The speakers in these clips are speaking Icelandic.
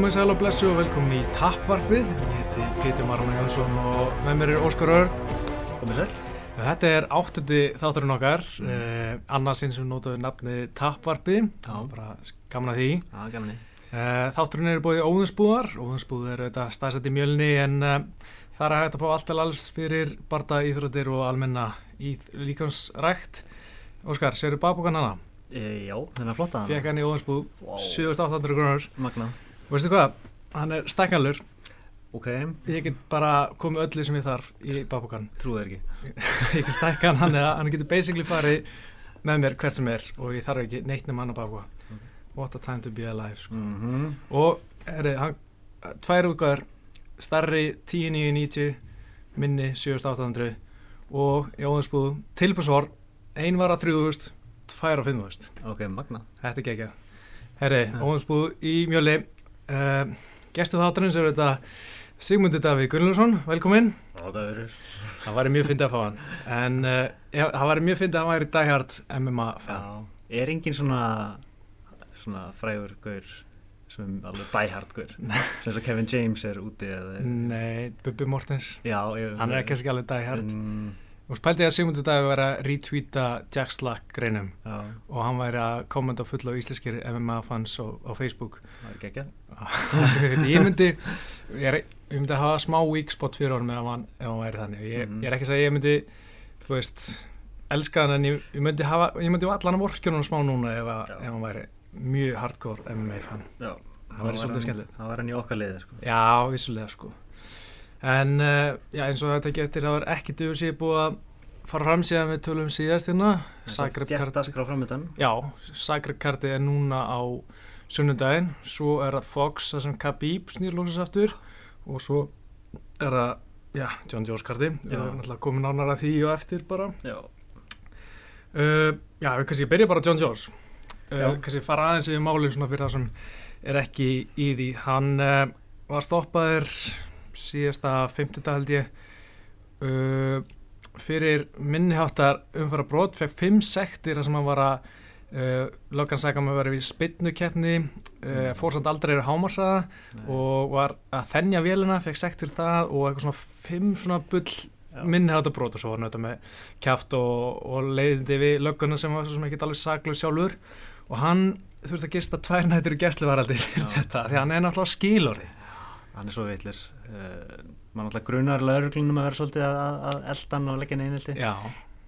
Komið sæl og blessu og velkomin í Tappvarpið. Ég heiti Pítur Marana Jónsson og með mér er Óskar Örn. Komið sér. Þetta er áttundi þátturinn okkar, mm. eh, annarsinn sem notaður nafni Tappvarpið. Já. Bara gaman að því. Já, gaman því. Eh, þátturinn eru búið óðinsbúðar. Óðinsbúð eru þetta staðsett í mjölni en eh, það er hægt að fá allt til alls fyrir barda íþróttir og almenna í líkansrækt. Óskar, séru babúkan hana? E, já, þennan flotta hana. Fekk hann í óðinsbúð, Vá. 7800 krónur. Magna. Veistu hvað? Hann er stekkanlur. Ok, Ég get bara komið öllu sem ég þarf í babúkan. trúið þér ekki. ég get stækka hann, eða hann getur basically farið með mér hvert sem er og ég þarf ekki neitt nema hann á babúka. What a time to be alive, sko. Mm Og, herri, hann, tvær útgöður, starri 10.990, minni 7.800 og í óðinsbúðu tilbúrsvort, ein var að 3.000, tvær á 5.000. Ok, magna. Þetta er ekki Herri, Ja. óðinsbúðu í mjöli. Uh, Gestu þáttarins eru þetta Sigmundur Davíð Gunnlaugsson, velkominn. Já, það verður. Það væri mjög fyndið að fá hann En uh, já, það væri mjög fyndið að hann væri diehard MMA fan Já. Er engin svona, svona frægur gaur sem er alveg diehard gaur? Sem eins og Kevin James er úti eða... Nei, Bubbi Mortens Já, ég... Hann er kannski alveg diehard Mm, Og spældi að Sigmundur Davíð væri að retweeta Jack Slack greinum já, Og hann væri að kommenta full á íslenskir MMA fans á, á Facebook það er gekkja. Ég myndi Ég, er, ég myndi hafa smá weak spot fyrir honum ef hann, ef hann væri þannig ég, Mhm. ég er ekki að segja að ég myndi Þú veist Elska hann en ég, ég myndi hafa Ég myndi allan að vorkjörnum smá núna ef, að, ef hann væri mjög hardcore MMA fan Já. Það væri svolítið skemmtilegt. Það var hann í okkar liði, sko. Já, vissulega sko En uh, já, eins og þetta getur það er ekki duður sér búið að fara fram síðan við tölum síðast hérna. Zagreb Þetta karti skrá framöndan. Já, Zagreb karti er núna á sunnudaginn. Svo er það Fox, það sem Khabib snýr lóksins aftur. Og svo er það, já, John Jones karti Við erum alltaf komin ánar að því og eftir bara. Já. uh, Já, við kannski byrja bara John Jones uh, Kannski fara aðeins yfir málið svona fyrir það sem er ekki í því. Hann uh, var stoppaður síðasta 50 held ég. Uh, fyrir minniháttar umfara brot fekk 5 sektir þar sem hann var að uh, löggan sagði að vera við spinnukeppni uh, Mm. fór samt aldrei yfir hámarsaða og var að þennja vélina fekk sekt fyrir það og eitthvað svona 5 svona bull minniháttar brot og svo var hann auðvitað með kjáft og, og leiðindi við lögguna sem var svo sem ekki alveg saklu sjálfur. Og hann þurfti að gista tvær nættur í gæsluvaraldi fyrir þetta því hann er náttúrulega skilorði Hann er svo veitlis. Uh, Man alltaf grunar lauruglunum að vera svolítið að, að- að elda hann og leggja. Já,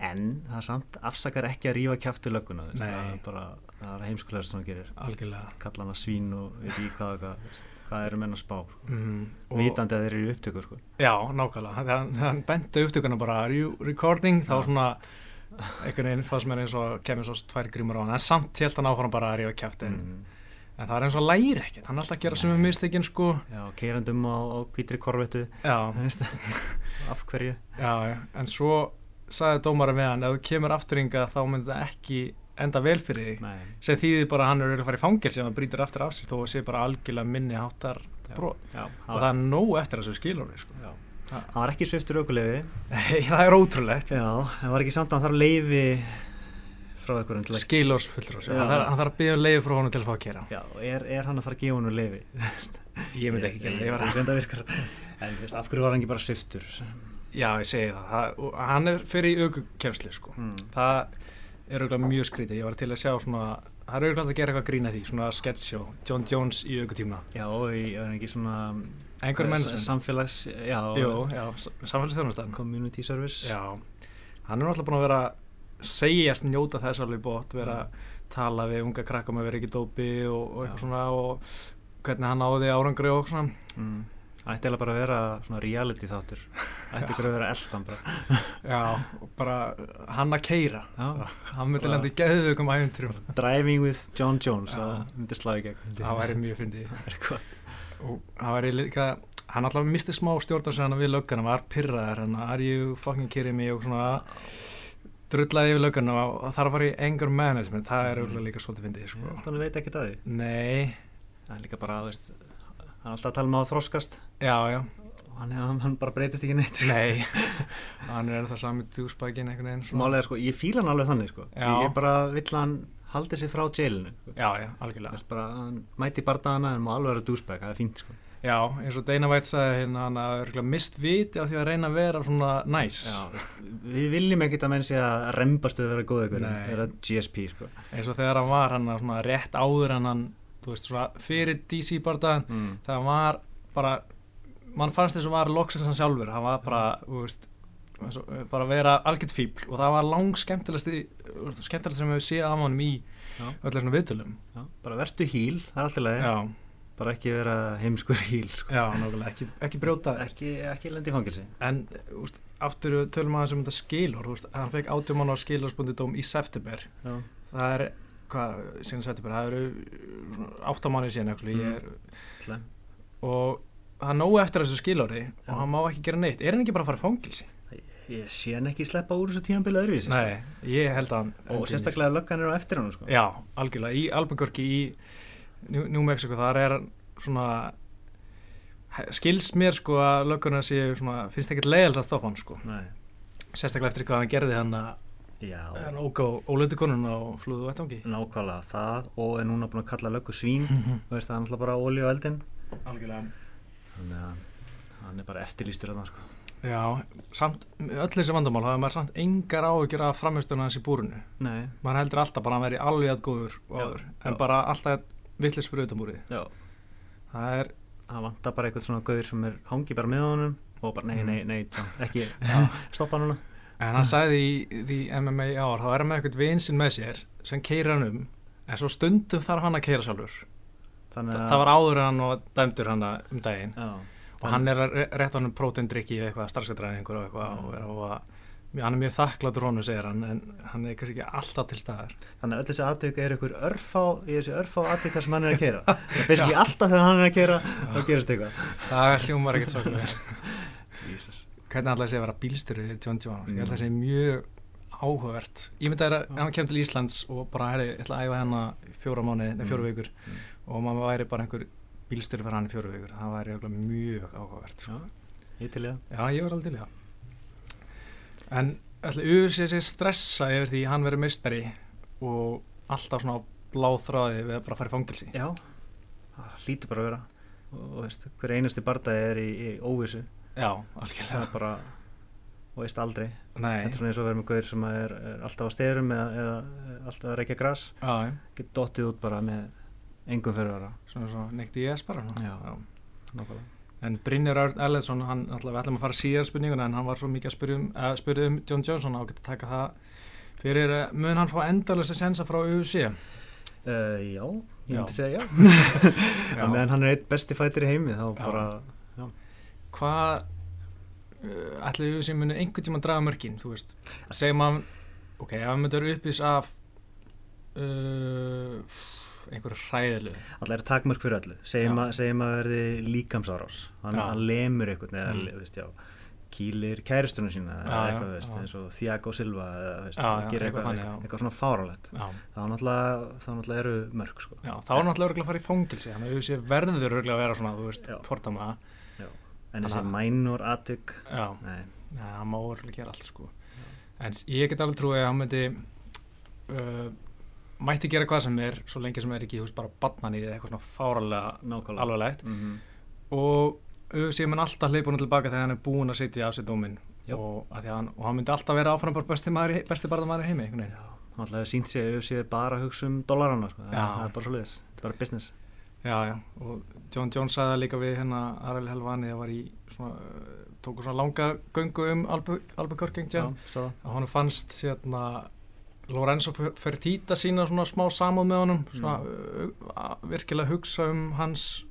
En það samt afsakar ekki að rífa kjaftu lögguna. Það er bara, það er heimskulegast sem hann gerir. Kalla hann að svín og veit ekki hvað, hvað, eru menn að spá. mm, Vitandi að þeir eru í upptöku, sko. Já, nákvæmlega, hann, þegar hann benti upptökuna bara Are you recording? Þá Já. svona einhvern veginn fannst mér eins og kemur svo tvær grímur á hann en samt held hann áfram bara að rífa kjátt en, Mm. En það er eins og læri ekkert. Hann er alltaf að gera sömu mistökin sko. Já, keirandum á, á þú veist, af hverju. já, já, en svo sagði dómara við hann ef þú kemur afturringa þá myndi það ekki enda vel fyrir þig. Nei, sem þýðir bara að hann er að fara í fangir sem hann brýtur aftur af sig þó að sé bara algjörlega minni háttar brot. og það er nóg eftir þessu skilur sko. Það- var ekki sviftur aukulefi. Það er ótrúlegt. Já, það var ekki samt að hann þarf leifi frá einhverjum til að Já. hann þarf hann þarf að byggja um leiði frá honum til að fá að kera Já, er, er hann að fara að gefa hann leifi? ég myndi ekki gera það, ég var að reynda virkar En þú veist, af hverju var hann ekki bara sviftur? Já, ég segi það, það og hann er fyrir í aukukefsli sko. Mm. það er auðvitað mjög skrítið. Ég var til að sjá svona, það er auðvitað að gera eitthvað grína því, svona sketch show, John Jones í aukutíma Já, og í- er ekki svona einhver eh, mennsmynd, Samfélags, já. Jú, já, samfélagsþjónustan. Community service. Já, hann er náttúrulega búin að vera segjast njóta þess alveg bótt vera að tala við unga krakka með verið ekki dópi og, og eitthvað svona og hvernig hann áði árangri og svona. Mm. Það ætti eiginlega bara að vera svona reality þáttur. Ætti ykkur að vera eldan bara. Já, og bara hann að keira Já, hann myndi Bara- lenda í geðvökum æfintrum Driving with John Jones. Það myndi í gegn það væri mjög fyndið. Það var líka hann alltaf misti smá stjórn á sig hann við löggana var pyrraðar hann are you fucking kidding me? og svona drullaði yfir löggana og það að fara í anger management það er Mm. auðvitað líka svolítið fyndið Ég sko. held að hann veit ekkert að því nei, Það er líka bara, veist Hann er alltaf að tala um að þroskast já já og hann, hann, hann bara breytist ekki neitt sko. nei, hann er það sami djúsbækin einhvern veginn svona. Málega er sko, ég fíla hann alveg þannig sko. Ég bara vill hann haldið sér frá jailinu sko. já, já, algjörlega bara, hann mæti bardagana en má alveg vera dúsbæk, það er fínt sko. Já, eins og Dana White sagði hérna hann að örgulega mist viti á því að reyna að vera svona næs veist, við viljum ekkit að menn sé að rembast við að vera góð Nei. vera GSP sko. eins og þegar hann var hann svona rétt áður en hann þú veist, svona fyrir DC bardaðan mm. það var bara mann fannst þess að var loksins hann sjálfur hann var bara, þú veist eh, bara vera algjört fíbl og það var lang skemmtilegst skemmtilegst sem við séð af honum í Já. öllu svona viðtölum Já, bara vertu híl, það er alltaf leið Já, bara ekki vera heimskur híl sko. já, nákvæmlega, ekki, ekki brjóta ekki, ekki lendi fangilsi En, úst, aftur tölum aðeins um þetta skilur, úst, hann fekk átjumann á skilurspundi dóm í september. Já, Það er, hvað, síðan september, það eru áttamanni síðan, Mm. er, og er nógu eftir þessu skilóri Já. og hann má ekki gera neitt. Er hann ekki bara að fara fangilsi? ég sé hann ekki sleppa úr þessu tímanbili öðruvísi sko. Nei, ég held að hann... og sérstaklega löggan er á eftir hann sko. Já, algjörlega, í Albuquerque í New, Mexico, þar er svona skils mér sko að löggurna séu svona, finnst ekkert leiðilt að stoppa hann sko. Nei. sérstaklega eftir hvað hann gerði hann að Já, hann ógá ólötukonun á flúðu vettangi nákvæmlega það og er núna búin að kalla löggu svín. Þú veist það er náttúrulega bara olíu og eldin algjörlega. Þannig að hann er bara eftirlýstur þarna sko. Já, samt, öll þessi vandamál hafa maður samt engar áhyggjur af framhjörstuna hans í búrinu. Nei, Maður heldur alltaf bara að hann veri alveg að góður og Já, áður, en já. bara alltaf vittlis fyrir já, Það er, það vantar bara eitthvað svona gauður sem er hangi bara með honum og bara nei, Mm. nei, nei, ekki stoppa núna. En hann sagði í, í MMA ár, þá er hann með eitthvað vinsinn með sér sem keira hann um, en svo stundum þarf hann að keira sjálfur. þannig Þa, að það var áður hann og dæmdur hann um daginn. Já, og hann er að re- rétta hann um prótendrykki eða eitthvað starfsættræðingur og eitthvað og er á að, hann er mjög þakkláttur honum segir hann, en hann er kannski ekki alltaf til staðar. þannig að öll þessi atvik er ykkur örfá í þessi örfá atvika sem hann er að keira það er basically alltaf þegar hann er að keira þá gerist eitthvað. Það hljómar ekkert svo hvernig að segja að vera bílstjóri John Jones, ég held að það sé mjög áhugavert. Ég myndi að hann kemur til Íslands og bara herri, ég ætla að æfa hennar fjóra mánu eða fjóra Mm. vikur. Mm. og maður væri bara einhver bílstjóri fyrir hann í fjóra vikur. Það væri mjög áhugavert sko. Já, ég til í það. Já, ég var alveg til í það en ætla USA sé stressa yfir því hann verið meistari og alltaf svona á bláð þráði við að bara fara í fangilsi Já, það hlýtur bara að vera. Og veist, hver einasti bardagi er í, í óvissu. Já, algjörlega. Bara, og veist aldrei. Nei, þetta er svona eins og vera með gauður sem er, er alltaf á styrum eða, eða alltaf að reykja já, getur dottið út bara með engum fyrir ára svona svo neitt í ES bara Já. já. nákvæmlega En Brynjar Örn Erledsson, hann alltaf við ætlum að fara síðar spurninguna en hann var svo mikið að spyrja um, um John Johnson að geta taka það fyrir eh, mun hann fá endalösa sensa frá UFC uh, Já, ég Já. myndi segja já Já. að meðan hann er eitt besti fætir í heimi þá Já. bara, Hvað uh, ætla UFC muni einhvern tíma að draga mörkin, þú veist segjum hann, ok, ef hann myndir uppís af uh, einhverju hræðilu alltaf er takmörk fyrir öllu. Segjum að, segjum að verði líkamsárás. Hann, hann lemur einhvern eða, Mm. veist, já, kýlir kæristunum sína eins og Thiago Silva eitthvað eitthvað, svona fáralegt Já, þá náttúrulega, eru mörg sko. já þá er náttúrulega örgulega að fara í fangilsi þannig að verður örgulega að vera svona, þú veist, Já. fordama en þessi mænur Já, hann má örgulega gera allt sko. En ég get alveg trúið að hann myndi uh, mætti gera hvað sem er svo lengi sem er ekki, veist, bara bannan í eitthvað svona fáralega alvarlegt mm -hmm. og sé mann alltaf hleypunum tilbaka þegar hann er búinn að sitja af sér dóminn Já. og, að hann, og hann myndi alltaf vera áfram bara besti, maður, besti barðamaður í heimi veginn. hann ætlaði sínt sig að sé bara að hugsa um dollarana sko. það, Já. er bara svo liðis, þetta er bara business Já, já, og John Jones sagði líka við hérna Arvel Helvani það var í svona, tóku svona langa göngu um Albuquerque já, svo að hann fannst hérna Lorenzo Fertita sína svona smá samúð með honum svona Mm. virkilega hugsa um hans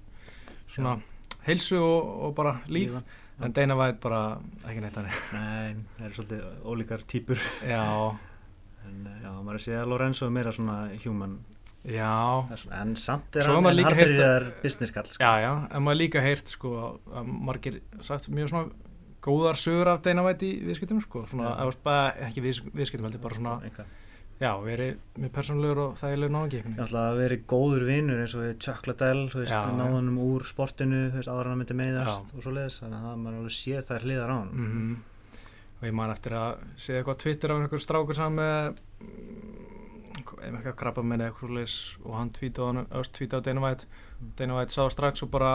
svona heilsu og, og bara líf. Lífa. en Dana White bara ekki neitt hann nei, það eru svolítið ólíkar típur já, en eh, já, maður er að Lorenzo er meira svona human. Já, svona- en samt er hann en hardur í þær business kall sko. já, já. En maður líka heyrt sko að margir sagt mjög svona góðar sögur af Dana White í viðskiptum sko svona, Já. eða þú veist, bara ekki viðs, viðskiptum heldur bara svona, Eitthvað. já, verið með persónulegur og þægilegur ætla að vera góður vinnur eins og Chuck Liddell, Já, já. náðunum úr sportinu, en hann myndi meiðast og svo leiðis, þannig að það maður alveg séð þær hliðar á hann. mm og ég man eftir að segja eitthvað Twitter af einhver strákur saman með mm, eitthvað krabba minni eitthvað svoleiðis og hann tvítaði á. Dana White sá strax og bara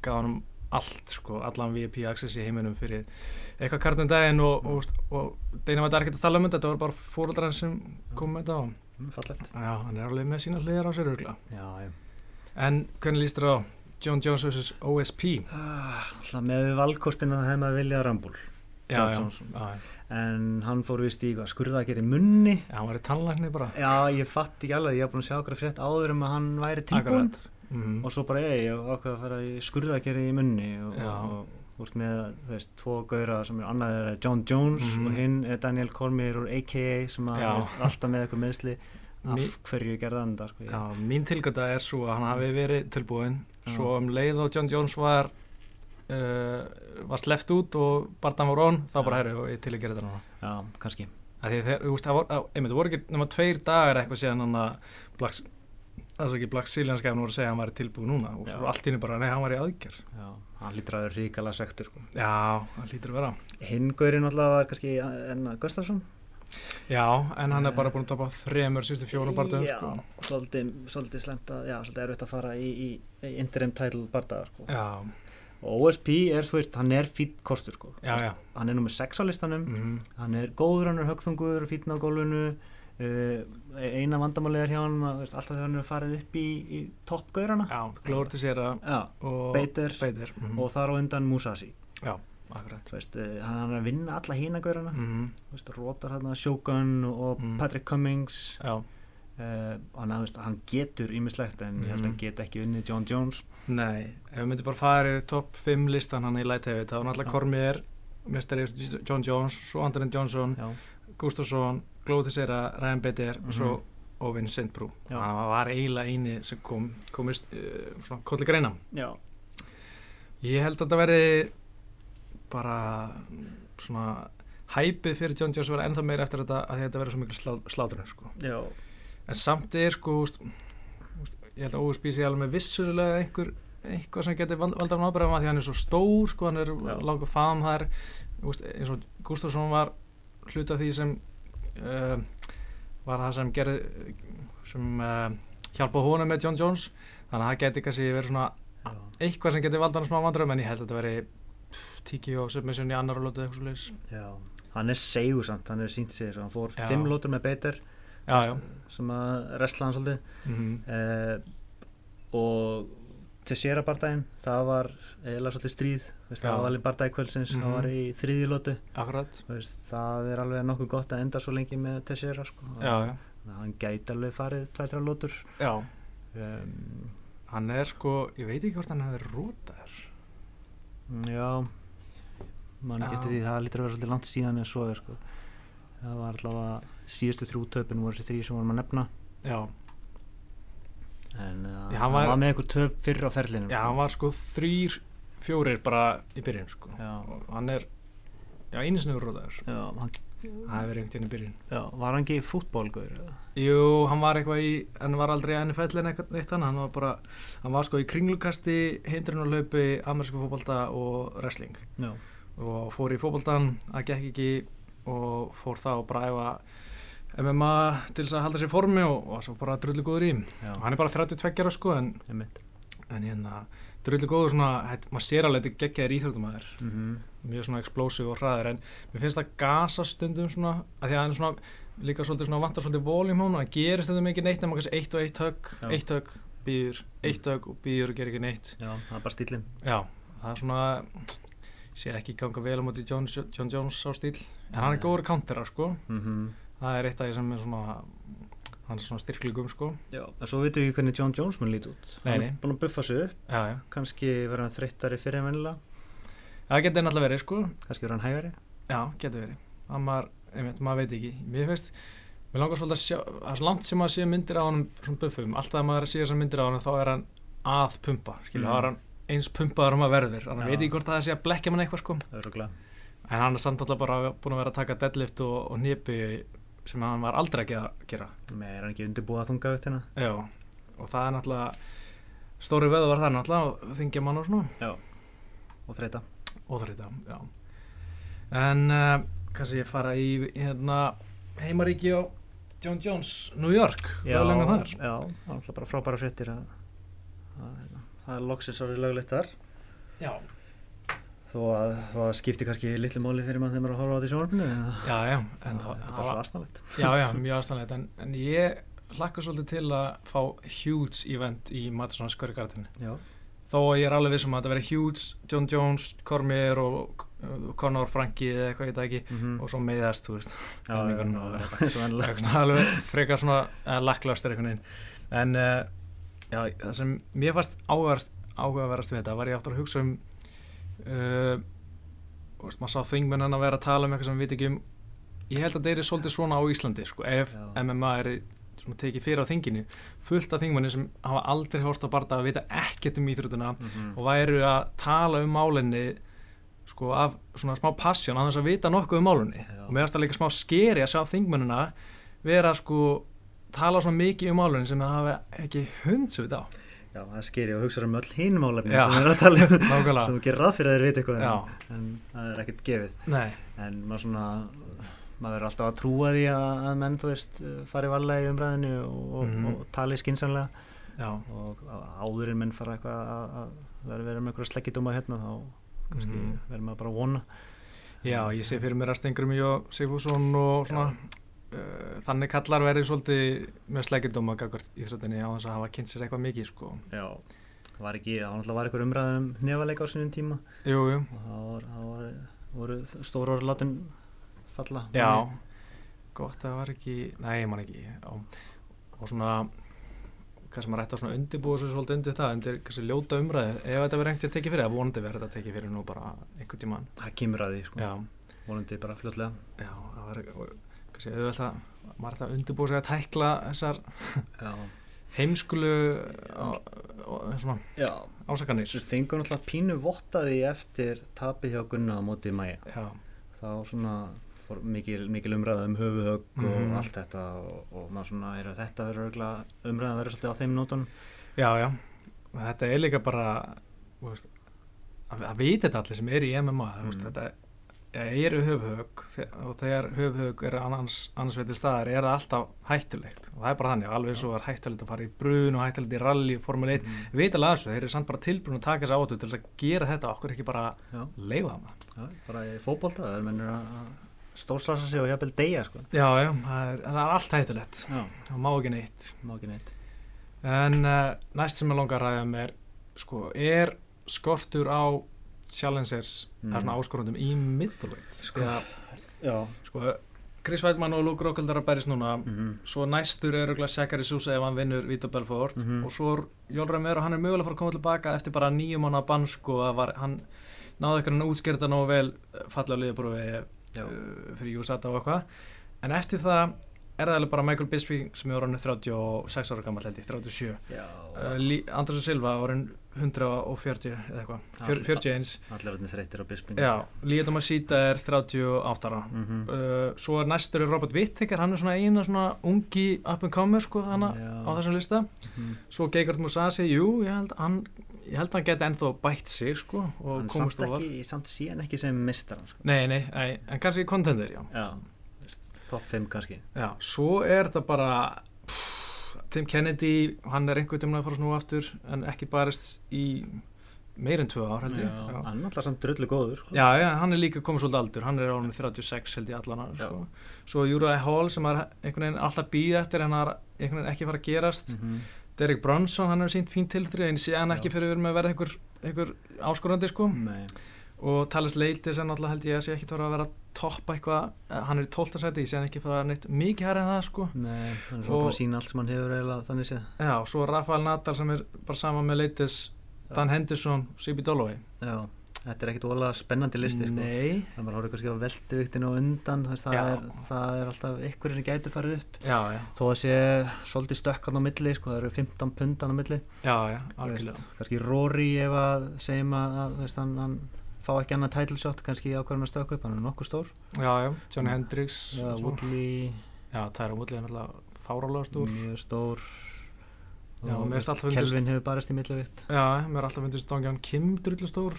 gaf hann allt sko, allan VIP access í heiminum fyrir eitthvað kartum daginn og, og, og White er ekkert að tala um þetta þetta var bara fóruldrar sem kom með þetta og Mm, já, hann er alveg með sína hliðar á sér já. en hvernig líst þér á John Jones vs. OSP Ah, Alltaf með valkostina það hefði maður viljað Rambúl. En hann fór vist í hvað skurða að gera í munni. já, hann var í tannlækni bara Já, ég fatt ekki alveg, ég haf búin að sjá okkur frétt áður um að hann væri tilbúin. Akkurat. Mhm. Og svo bara ég, ég ákveða að fara í skurða að gera í munni og, og, og úr með, veist, tvo gauðra sem er annað er John Jones Mhm. og hinn er Daniel Cormier úr AKA sem veist, alltaf með eitthvað meðsli af hverju gerða hann þetta, sko. Já, mín tilgönda er svo að hann hafi verið tilbúin svo um leið og John Jones var uh, var sleppt út og Bartan var on, þá bara ég til að gera þetta núna Já, kannski. þeir, þú veist, það voru, einmitt, það voru ekki nema tveir dagar eitthvað síðan hann að Black, það ekki Black Zillion skæfn voru að segja að hann væri tilbúin núna og svo allt í henni bara, nei, hann var í aðgerð Já, hann lítur að vera ríkala sektur, sko. Já, það lítur að vera Hinn gaurinn alltaf var kannski enna Gustafsson. Já, en hann er bara búin að tapa þremur síðustu fjórum barðum Já, sko. svolítið, svolítið slemt að, já, svolítið erfitt að fara í, í, í interim title bardagar, sko. Já, Og OSP er, þú veist, hann er fýtt kostur, sko. já, já Hann er nummer 6 á listanum, mm hann er góður, hann er högþungur, fýtn á gólfinu, eina vandamálið er hjá hann, að, alltaf þegar hann er farið upp í, í. Já, til sér að Já, og mm þar á undan Musashi. Þú veist, uh, hann er að vinna alla hína gaurana, mm veist, rótar hann Shogun og Mm. Patrick Cummings, Já, uh, hann, að, veist, hann getur ímislegt en ég held að hann Mhm. get ekki unnið John Jones. nei, ef við myndum bara fara í topp 5 listan hann í Light Heavy þá er náttúrulega Já. Cormier, mestari John Jones, svo Andrin Johnson Já, Gustafsson, Að Ryan Bader Mhm. og svo Ovin Sindbrú Já. hann var eiginlega eini sem kom komist uh, svona kolli greina já, ég held að þetta veri bara svona hæpið fyrir John Jones var ennþá meira eftir þetta að þetta verið svo miklu slá, sláturinn sko. en samt er sko ég held að OSB sé alveg með vissulega einhver eitthvað sem getur vald, valda hann ábyrðum að því hann er svo stór sko, hann er langur fam það úst, eins og Gustafsson var hluta því sem uh, var það sem sem uh, hjálpa honum með John Jones þannig að það geti kannski verið svona já. eitthvað sem getur valda hann smá vandrum en ég held að þetta veri tíki og submission í annar lótið eitthvað svolítið Já, hann er segur samt, hann er sínt sér, hann fór Já. fimm lótur með já. sem að resla hann svolítið Mm uh, og til sér að bardaginn, það var eiginlega svolítið stríð, veist, Já. það var alveg bardagi kvöldsins, Mhm. það var í þriði lótu akkurat. Veist, það er alveg nokkuð gott að enda svo lengi með Teixeira sko. hann gæti alveg farið tvær-þrjá lótur já. Um, hann er sko, ég veit ekki hvort hann hefði rótaður já. Mann getur því það lítur að vera svolítið langt síðan en svo er sko. það var allavega síðustu þrjú töpun voru þessi þrý sem vorum að nefna. Já, en uh, hann, hann var- var með eitthvað töp fyrr á ferlinum já, hann var sko þrýr fjórir bara í byrjun sko. Og hann er já, hann, það hefur einhvern veginn í byrjun. Já, var hann ekki fútbólgur jú, hann var eitthvað í en var aldrei fællin eitthvað eitt hann hann var bara, hann var sko í kringlukasti hindrunarlaupi, amerísku fótbolta og wrestling. Já, og fór í fótboltan, það gekk ekki og fór þá bara að æfa MMA til þess að halda sér í formi og, og svo bara drullu góður í. Já, og hann er bara 32 ára sko en, en hérna drullu góður svona, heit, maður sér alveg þetta geggjaðir íþjóttumæður mm mjög svona explosive og hraður en mér finnst það gasa stundum svona að því að hann er svona líka svolítið svona vantar svolítið voljum hún það gerir stundum ekki neitt nema kannski eitt og eitt högg Já. eitt högg, býður, eitt högg og býður og gerir ekki neitt. Já, það er bara stílinn já, það er svona sé ekki ganga vel á móti John, John Jones á stíl en hann er góður countera sko. Mm það er eitt af því sem er svona hann er svona styrklegum sko já, en svo veitum við hvernig John Jones mun líti út Nei, hann nei. er búin að buffa sig upp já, já, kannski verður hann þreyttari fyrir en vennilega það getur náttúrulega verið sko kannski verður hann hægari Já, getur verið. Það maður, einmitt, maður veit ekki. Mér finnst, mér langar svolítið að sjá, það er svo langt sem maður sé myndir á honum svona buffum. Alltaf að maður sé þessar myndir á honum þá er hann að pumpa, skilju, þá er hann eins pumpaður um að verður. Já. að veit ekki hvort það sé að blekja mann eitthvað sko. En hann er samt alltaf bara búin að vera að taka deadlift og, og nýpi sem hann var aldrei að gera. gera. með er hann ekki undirbúið að þunga upp hérna Já, og það er náttúrulega, stóri veðu var það náttúrulega og þingja mann og svona. og þreita Óþrýta, já. En uh, kannski ég fara í hérna, heimaríki á John Jones, New York Já, já, er alltaf bara frábæra fréttir að, að hérna, það er loksins orðið löglegt þar já, þó að það skipti kannski litlu máli fyrir mann þegar maður er að horfa á í en það já, já, það en, er það, bara svo aðstæðanlegt já, já, mjög aðstæðanlegt en, en ég hlakka svolítið til að fá huge event í Garden. Já, þó að ég er alveg vissum að þetta veri huge John Jones, Cormier og Conor Franki eða eitthvað það ekki mm og svo meiðast, þú veist. Já, já, alveg frekar svona uh, laklaustur einhvern veginn. En uh, já, það sem mér áhugaverst, áhugaverðast við þetta var ég aftur að hugsa um uh, þú veist, maður sá þingmennan að vera að tala um eitthvað sem við veit ekki um ég held að það er svolítið svona á Íslandi sko, ef Já. MMA er tekið fyrir á þinginu fullt af þingmenni sem hafa aldrei hórst á barða að vita ekkert um íþrutuna Mhm. og væru að tala um málinni sko af svona smá passjón að þess að vita nokkuð um málinni Já. og finnst það líka smá skeri að sjá þingmennina vera sko tala svona mikið um málinni sem það hafa ekki hundsvit á Já, það sker ég og hugsa um öll hinn málefni Já. sem við erum að tala um. Sem þú gerir ráð fyrir að þeir vita eitthvað Já. um, en það er ekkert gefið. Nei, en maður svona maður er alltaf að trúa því að, að menn þú veist fari varlega í umræðinu og, og, Mhm. og tali skynsamlega. Já. Og áðurinn menn fara eitthvað að, að vera verið með eitthvað sleggjadóma hérna þá kannski Mhm. verður maður bara að vona. Já, ég sé fyrir mér að Stengur mjög og Sigfússon og svona uh, þannig kallar verið svolítið með sleggjardóma gagvart íþróttinni á þess að hafa kynnt sér eitthvað mikið sko. Já, það var ekki, það var eitthvað umræðin um nefaleika á sinni tíma. Jú, jú, og það var, það var, voru stóra orð látin falla. Já. Gott að það var ekki, nei, ég man ekki já. og svona sem maður ætti að svona undirbúa svo svolítið undir það undir kannski ljóta umræði ef þetta verður einhvern að tekið fyrir, að vonandi verður þetta tekið fyrir nú bara einhvern tímann. Það kemur að því sko, já, vonandi bara fljótlega. Já, það kannski auðvitað að maður ætti að undirbúa sig að tækla þessar heimskulu ásakanir Þú fengur náttúrulega pínu vottaði eftir tapið hjá Gunna á móti Maja já, þá svona mikil, mikil umræða um höfuhögg Mhm. og allt þetta og, og maður svona er að þetta verður örugglega- umræðan verður svolítið á þeim nótunum já, já þetta er líka bara veist, að, að vita þetta allir sem er í MMA mm. veist, Mm. þetta eru höfhög og þegar höfhög er annars, annars veitir staðar er það alltaf hættulegt. Og það er bara þannig, alveg svo er hættulegt að fara í brun og hættulegt í rally, formule 1 mm. við vita alveg þessu, þeir eru samt bara tilbrun að taka þessu átu til þess að gera þetta okkur ekki bara já, leifa það bara í fótbolta það er mennur að stórslasa sig og jafnvel deyja sko. já, já, það er, það er allt hættulegt. Það má ekki neitt. Má ekki neitt. En uh, næst sem ég langar að ræða um er, sko, er skortur á challengers, mm. Mm. svona áskorundum í middleweight? Sko. Já, sko, Chris Weidmann og Luke Rockhold er að bæris núna, mm svo næstur er auðvitað Shakari Sousa ef hann vinnur Vito Belfort Mhm. og svo er Jólra Meir og hann er mögulega að fara að koma tilbaka eftir bara nýjum mánu bann, sko, að var, hann náði eitthvað hann útskýrta nógu vel eh, fallega liðbúrufi já, uh, fyrir USATA og eitthvað en eftir það er það alveg bara Michael Bisping sem er orðin 36 ára gammal held ég, 37 já. Uh, Andersson Silva orðin 140 eða eitthvað, Já, fjör- 41 allir orðin þreyttir á já, Líðan Masíta er 38 ára. Mm uh, svo er næstur er Robert Whittaker hann er svona eina svona ungi up and comer sko hana á þessum lista. Mhm. svo Gegard Musasi, jú, ég held hann ég held hann geti ennþá bætt sig sko og hann komast ofar ekki, samt síðan ekki sem mistaran sko. nei, nei, en kannski contender, já. Já, top 5 kannski Já, svo er þetta bara pff, Tim Kennedy, hann er einhvern tímann að fara að snúa aftur en ekki barist í meir en tvö ár held ég já, hann er alltaf samt drullu góður sko. Já, já, hann er líka komið svolítið aldur hann er árið 36 held ég allan sko. svo Júraði Hall sem er einhvern veginn alltaf býð eftir hann er einhvern veginn ekki fara að gerast Mhm. Derek Brunson, hann hefur sínt fín tilþrið en sé hann Já. ekki fyrir að vera með að vera einhver, einhver áskorandi sko Nei. Og Talis Leitis er náttúrulega held ég að sé ekki að vera að toppa eitthvað, eh, hann er í 12. seti ég sé hann ekki að fara neitt mikið hær en það sko. Nei, hann er svona búin að sína allt sem hann hefur eiginlega þannig séð. Já, og svo Rafael Nadal sem er bara saman með Leitis, Dan Henderson, Sibi Dalloway Já, þetta er ekkit ólega spennandi listi sko. Nei, Það horfður kannski á velduviktinu og undan það, er, það er alltaf ykkur sem gætu farið upp. Já, já, þó að sé svolítið stökkan á milli sko, það eru 15 pundan á milli. Já, já, algjörlega. kannski Rory ef að segjum að, að veist, hann, hann fá ekki annað title shot kannski ákvæðan að stökka upp, hann er nokkuð stór. Já, já, Johnny Hendricks Já, Woodley, Já, Tyra Woodley er náttúrulega fárálega stór. Mjög stór. Já, alltaf fundist- Kelvin hefur barist í millivikt. Já, mér er alltaf fundist Dongjan Kim drullu stór.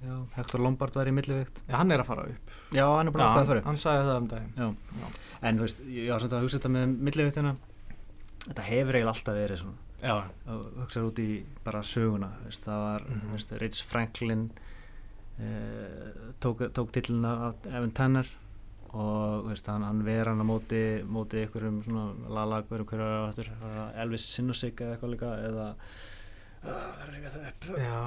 Já, Hector Lombard var í millivikt. Já, hann er að fara upp. Já, hann er bara Já, að fara upp. hann sagði það um daginn. Já. en þú veist, ég var samt að hugsa þetta með milliviktina þetta hefur eiginlega alltaf verið svona. Já, að hugsa út í bara söguna veist, það var, mm Mhm. veist, Rich Franklin tók, tók tillina af Evan Tanner og veist, hann, hann ver hann á móti móti einhverjum svona lala hverjum hverju var aftur, var það Elvis Sinusik eða eitthvað líka eða uh, það er það upp. Já,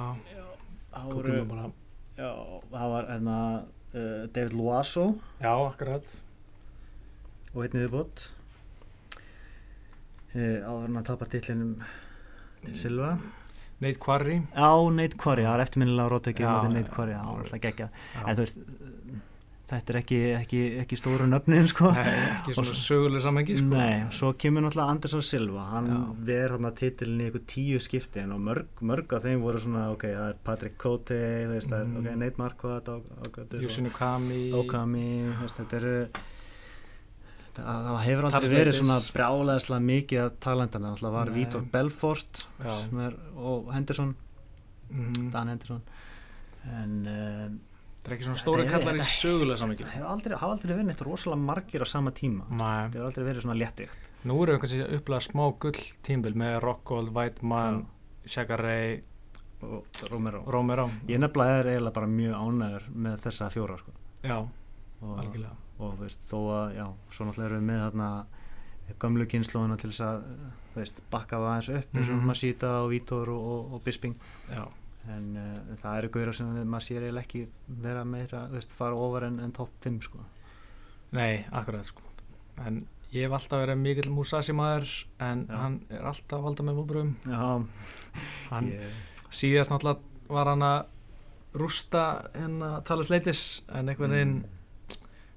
voru, bara. Já, það var hérna uh, David Loasso. Já, akkurat. Og einnig viðbót uh, áður hann að tapa tillinum til Silva Nate Quarry Já, Nate Quarry, það er eftirminnilega á móti já, Nate Quarry, það var alltaf geggja Já. en þú veist, þetta er ekki, ekki, ekki stóru nöfnin sko Nei, ekki Og svona svo- söguleg samhengi sko. Nei, svo kemur náttúrulega Andersson Silva hann Já. ver hann að titilin í eitthvað tíu skipti og mörg, mörg af þeim voru svona ok, það er Patrick Cote veist, það er Mhm. ok, Nate Marquardt Kami Okami, veist, þetta eru það, það hefur aldrei Talis verið svona brjálæðislega mikið af talentana, það var Nei. Vítor Belfort er, og Henderson. Mm, Dan Henderson. En uh, Það er ekki svona stóri kallar í þetta- söguleg samhengi. það hefur aldrei, hafa aldrei verið neitt rosalega margir á sama tíma. Nei. það hefur aldrei verið svona léttíkt Nú eru einhvern veginn upplega smá gull tímbil með Rockhold, Whiteman, Shaka Ray, og Romero. Romero. Ég nefnilega er eiginlega bara mjög ánæður með þessa fjóra sko. Já, og, algjörlega og veist, þó að já, svo náttúrulega erum við með þarna gömlu kynnslóðuna til þess að veist, bakka það aðeins upp eins og Mhm. Masita og Vítor og, og, og Bisping Já, en uh, það eru gauðra sem maður sér eiginlega ekki vera meira, veist, fara ofar en, en topp 5 sko. nei, akkurat sko En ég hef alltaf verið mikill Musashi maður en Já. hann er alltaf að valda með múbrum ég, síðast náttúrulega var hann að rústa hérna Talis Leitis en einhvern veginn,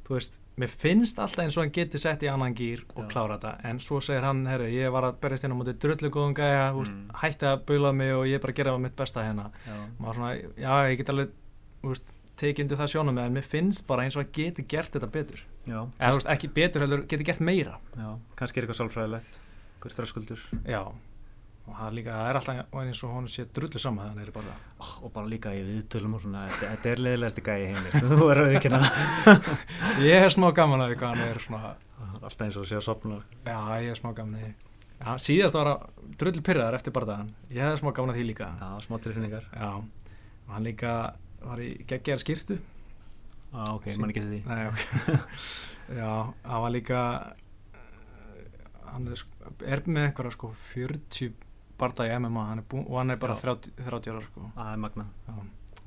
þú veist mér finnst alltaf eins og hann geti sett í annan gýr og klára þetta, en svo segir hann herru, ég var að berjast hérna móti drullu góðum gæja mm. Mm. hætti að baula mig og ég er bara að gera mitt besta hérna. Maður svona, já, ég get alveg veist, tekið undir það sjónum en mér finnst bara eins og hann geti gert þetta betur. Já, eða veist, ekki betur heldur, geti gert meira. Já, kannski er eitthvað sálfræðilegt eitthvað þröskuldur. Já, og það líka það er alltaf eins og hún sé drullu saman þannig er bara oh, og bara líka í viðtölum og svona þetta, er leiðilegasti gæi í heimir þú er auðvitað ekki ég er smá gaman að því hvað hann er svona alltaf eins og sé að sopna Já, ég er smá gaman að því. Já, síðast var að drullu pyrraðar eftir bardaðan Ég hefði smá gaman að því líka. Já, smá tilfinningar. Já, og hann líka var í geggjar skýrtu ah, ok, mann ekki því. Nei, ok. Já, hann var líka eh, hann er, sko, er með einhverja sko 40 bardaði í MMA hann er búin, og hann er bara Já. 30, 30 ára sko. Það er magna Já,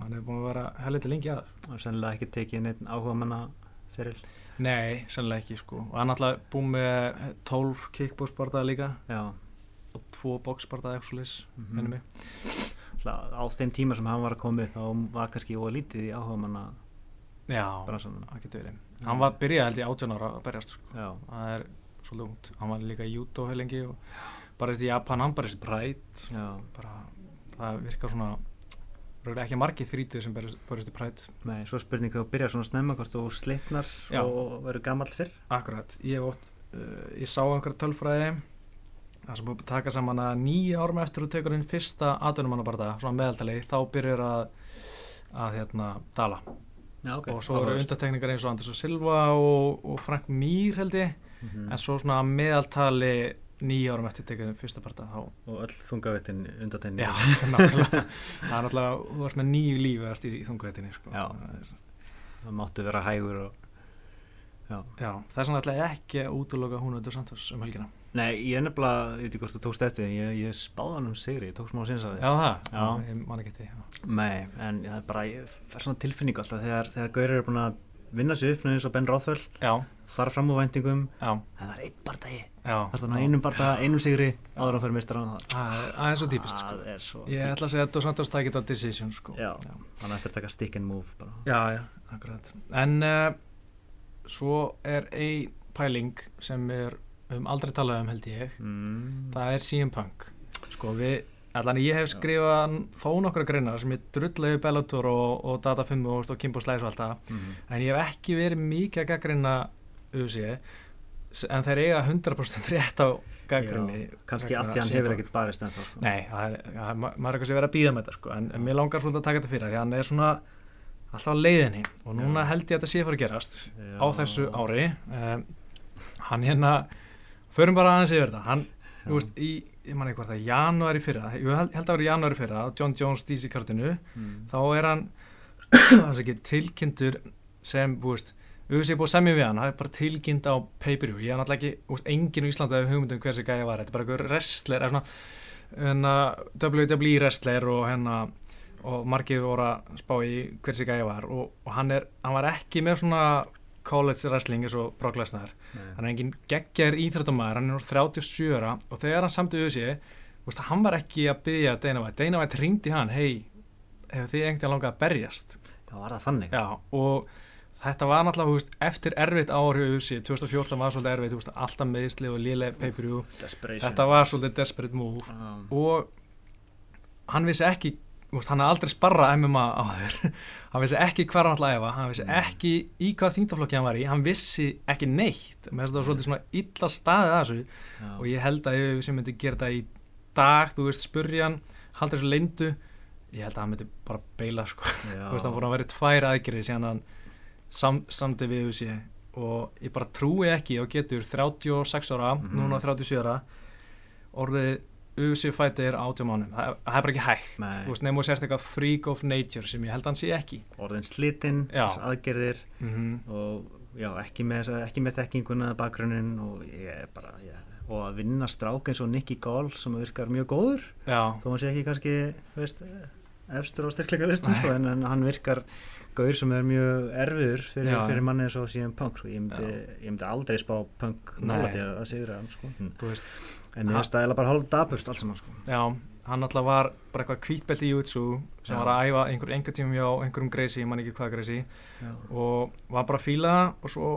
hann er búin að vera helviti lengi að og sennilega ekki tekið neitt áhuga manna fyrir. Nei, sennilega ekki sko. Og hann alltaf búin með 12 kickbox bardaði líka. Já, og 2 box bardaði ekki svo lis, Mhm. minnum mig. Alltaf, á þeim tíma sem hann var að koma þá var kannski ólítið í áhuga manna Já, það getur verið. Hann var byrjað held ég 18 ára að berjast sko. já, það er svolítið út hann var líka í judo heil lengi og barist í Japan, hann barist í Pride. Já, bara, það virkar svona röglega ekki margir þrítið sem barist í Pride. Nei, svo spurning þú byrjar svona snemma hvort þú slitnar Já. og verður gamall fyrr? Akkurat, ég ótt uh, ég sá einhverja tölfræði það sem búið að taka saman að nýja árum eftir þú tekur inn fyrsta atvinnumannabarda svona meðaltali, þá byrjar að að hérna dala já, ok, og svo eru undartekningar eins og Anders og Silva og, og Frank Mir held ég. Mm en svo svona að meðaltali nýja árum eftir tekið um fyrsta parta þá, og öll þungavittin undatenni já, nákvæmlega. Það er náttúrulega, nýju lífi eftir í þungavetinni sko. Já. Það það máttu vera hægur og já, já, það er svona alltaf ekki að útloka hún undir Santos um helgina. Nei, ég er nefnilega, ég veit ekki hvort þú tókst eftir ég, ég spáði hann um sigri, ég tók smá sinns að já, það, Já. ég man ekki já. Nei, en það er bara, ég fær svona tilfinningu alltaf þegar, þegar Gaurir er búin að vinna sig upp eins og Ben Rothwell, fara fram úr væntingum. Já, en það er einn bardagi, já er þannig einum bardagi, einum sigri áður að fyrir mistar hann það. Er svo típist sko. Er svo ég ætla að segja að Dos Santos tækir þetta decision sko. Já. já, Hann ættir að taka stick and move bara. Já, já akkurat. En uh, svo er ein pæling sem er um aldrei talað um held ég. Mm. það er CM Punk. Sko við, allan ég hef skrifað þó nokkra greinar sem ég drullegu Bellator og, og Data 5 og, og Kimbo Slæs og allt það. Mm. en ég hef ekki verið mikið að gaggrinna UFC en þeir eiga 100% rétt á gaggrinni Kannski að því hann hefur ekkert barist ennþá sko. Nei, það er, það, ma- maður er eitthvað sem verið að býða með þetta sko en, mér langar svolítið að taka þetta fyrir því að hann er svona alltaf leiðinni og núna held ég að þetta sé fara að gerast Já. á þessu ári um, hann hérna förum bara aðeins yfir þetta hann, þú veist, í, ég man hvort það janúari fyrra, ég held, held að vera janúari fyrra John Jones DC kartinu mm. þá er hann tilkynntur sem, þú veist auðvitað ég búið að semja við hann, það er bara tilkynnt á pay-per-view, ég hef náttúrulega ekki, enginn í Íslandi hefur hugmyndum hver sem gæja var, þetta er bara einhver wrestler, eða svona hérna, WWE wrestler og hérna og margir voru að spá í hver sem gæja var. Og, og hann er, hann var ekki með svona college wrestling eins og Brock Lesnar. Hann er engin geggjar íþrættumæður hann er nú 37 ára og þegar hann samt auðvitað veist, hann var ekki að byggja Dana White. Dana White ringdi hann, hei hefur þið einhvern veginn langað að berjast? Já, var það þannig? Já, og þetta var náttúrulega, veist, eftir erfitt ári auðvitað, 2014 var svolítið erfitt, veist, alltaf meðisli og lélega pay-per-view. Þetta var svolítið desperate move. Já. og hann vissi ekki veist, hann hafði aldrei sparra MMA áður hann vissi ekki hvað hann að æfa hann vissi Mm. ekki í hvað þingtaflokki hann var í hann vissi ekki neitt. Það var svolítið svona illa staðið að þessu. Já. og ég held að ef við myndi gera þetta í dag þú veist, spurja hann, halda þessu leindu ég held að hann myndi bara beila sko, þú veist, hann búin að vera tvær aðgerið síðan hann sam, samdi við þessi og ég bara trúi ekki og getur 36 ára, Mhm. núna 37 ára orðið UFC fætir átjá mánum, það, það er bara ekki hægt. Þú veist, nefnum að sért eitthvað freak of nature sem ég held að hann sé ekki. Orðin slitinn, þess aðgerðir mm og já, ekki með, ekki með þekkinguna bakgrunnin og ég er bara já, og að vinna strák eins og Nicky Gall sem virkar mjög góður. Já, þó hann sé ekki kannski þú veist, efstur á styrkleika listum sko, en hann virkar gaur sem er mjög erfiður fyrir, fyrir manni eins og síðan punk sko. ég, myndi, ég myndi aldrei spá punk nála til að sigra hann sko. Veist en það eiginlega bara hálf daburt allt saman sko. Já, hann alltaf var bara eitthvað kvítbelt í Jutsu sem Já. var að æfa einhver enga tímum hjá einhverjum greisi, ég man ekki hvað greisi já. og var bara að fíla og svo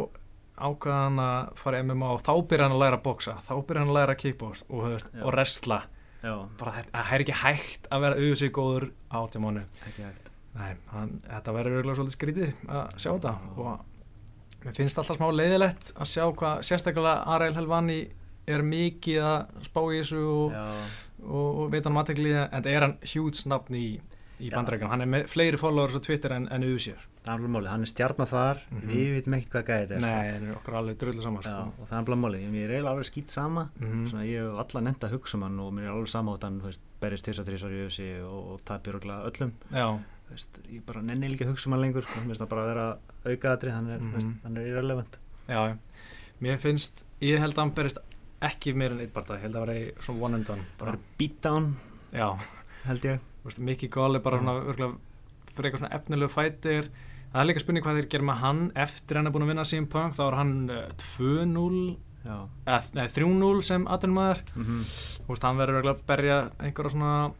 ákvaða hann að fara MMA og þá byrja hann að læra að boksa þá byrja hann að læra að kickbox og, Já. og wrestla já, bara það er ekki hægt að vera auðvitað sig góður á tjámánu ekki hægt Nei, hann, þetta verður auðvitað svolítið skrítið að sjá þetta og mér finnst alltaf smá leiðilegt að sjá hvað sérstaklega Ariel Helvani er mikið að spá í þessu og, og, og veit hann mategli en það er hann hjúts nafn í, í bandrækjum, hann er með fleiri followers á Twitter en, en auðvitað það er alveg máli, hann er stjarnar þar Mhm. við vitum ekkert hvað gæði þetta er Nei, hann er okkur alveg drullu saman sko. já, sko. og það er alveg máli, ég er eiginlega alveg skýt sama Mhm. svona ég hef alla nefnt að hugsa um hann og mér er alveg sama þú veist, berist tisa trísar í öfsi og, og tapir og öllum Já, veist, ég bara nenni líka að hugsa um hann lengur sko. mér finnst það bara að vera aukaðatri hann er, Mhm. mm hann er irrelevant. Já, mér finnst, ég held að hann berist ekki meir en eitt barða, ég held að vera í svona one and done bara. Bara, beatdown já, held ég. Gall er bara svona, örgulega, fyrir eitthvað svona efnilegu fætir það er líka spurning hvað þeir gerir með hann eftir hann er búin að vinna CM Punk, þá er hann uh, 2-0 já, eða nei, 3-0 sem atvinnumæður mm þú veist, hann verður örugglega að berja einhverja svona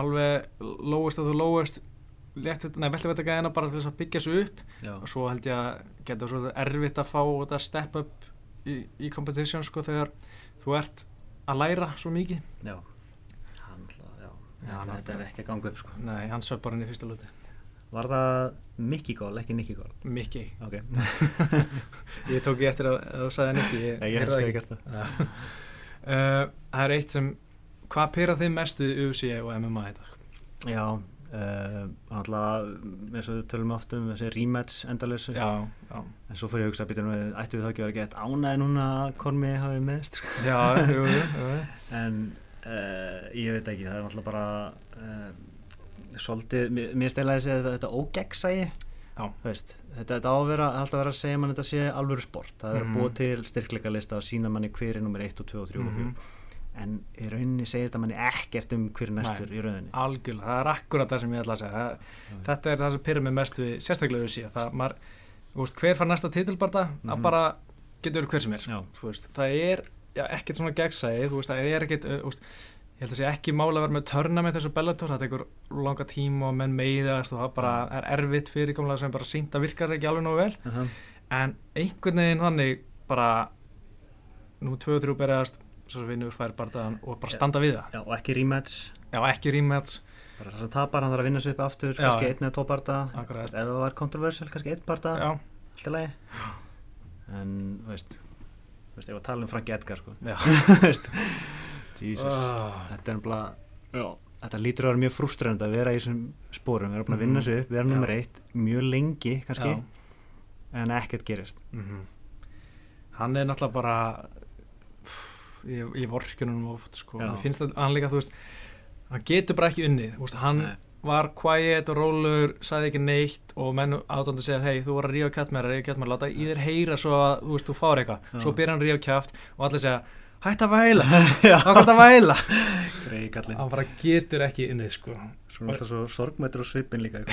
alveg lowest of the lowest að bara til þess að byggja sig upp. Já, og svo held ég að geta svo erfitt að fá þetta step up í, í competition sko þegar þú ert að læra svo mikið. Já. Hann, já. Já, hann þetta er ekki að ganga upp sko. nei, hann söp bara inn í fyrsta luti var það Mickey Gall, ekki Nicky Gall Mikki, ok, ég tók ég eftir að, að þú sagði Nikki ég, ég held að ég gert það. Uh, það er eitt sem hvað pyrra þið mest við UFC og MMA í dag? já, uh, alltaf eins og við tölum oft um þessi rematch já, en svo fyrir ég að hugsa að býta við ættu við þá ekki að vera gett ánæði núna að Kormi hafi meðst já, jú, jú, jú. en uh, ég veit ekki, það er alltaf bara uh, svolítið, mér mér stela þessi þetta, þetta. Þú veist, þetta, þetta á að vera, alltaf vera að segja mann þetta sé alvöru sport, það er að Mhm. búa til styrkleika lista og sína manni hver er nummer 1 og 2 og 3 og 4 Mhm. En í rauninni segir þetta manni ekkert um hver er næstur Nei. í rauninni algjörlega, það er akkurat það sem ég ætla að segja það, þetta er það sem pyrra mig mest við sérstaklega UFC það, maður, þú veist, hver far næsta titilbarta það Mhm. bara getur hver sem er Já. þú veist, það er já, ekkert svona gegnsæði, þú veist, það er ekkert veist, ég held að sé ekki mála að vera með törnament þessu Bellator, það tekur langa tíma og menn meiðast og það bara er erfitt fyrirkomlega sem bara sínt að virkar ekki alveg nógu vel uh -huh. en einhvern veginn þannig bara nú 2-3 berjast svo vinnur fær bardaðan og bara standa við það Já, og ekki rematch já, ekki rematch bara það sem tapar, hann þarf að vinna sig upp aftur Já. kannski einn eða parta Akkurat. eða það var controversial, kannski einn parta já, alltaf lagi en, veist veist, ég var að tala um Frank Edgar sko. já Þú veist, Jesus Ah. þetta er bara já, þetta lítur að vera mjög frúströnd að vera í þessum spórum, vera að vinna Mhm. þessu upp vera nummer eitt, mjög lengi kannski, Já. en ekkert gerist Mhm. hann er náttúrulega bara ég, ég vorkunum oft sko. Já. mér finnst það hann líka þú veist hann getur bara ekki unnið. Þú veist, hann Nei. var quiet og rólur sagði ekki neitt og menn átandi segja hei þú voru að rífa kæft með þér, rífa kæft með þér, láta í þér heyra svo að þú veist þú fár eitthvað. Svo byrja hann að rífa kæft og allir segja hætt að væla, hætt að væla. Hann bara getur ekki unnið sko. Svona alltaf svo sorgmættur og svipin líka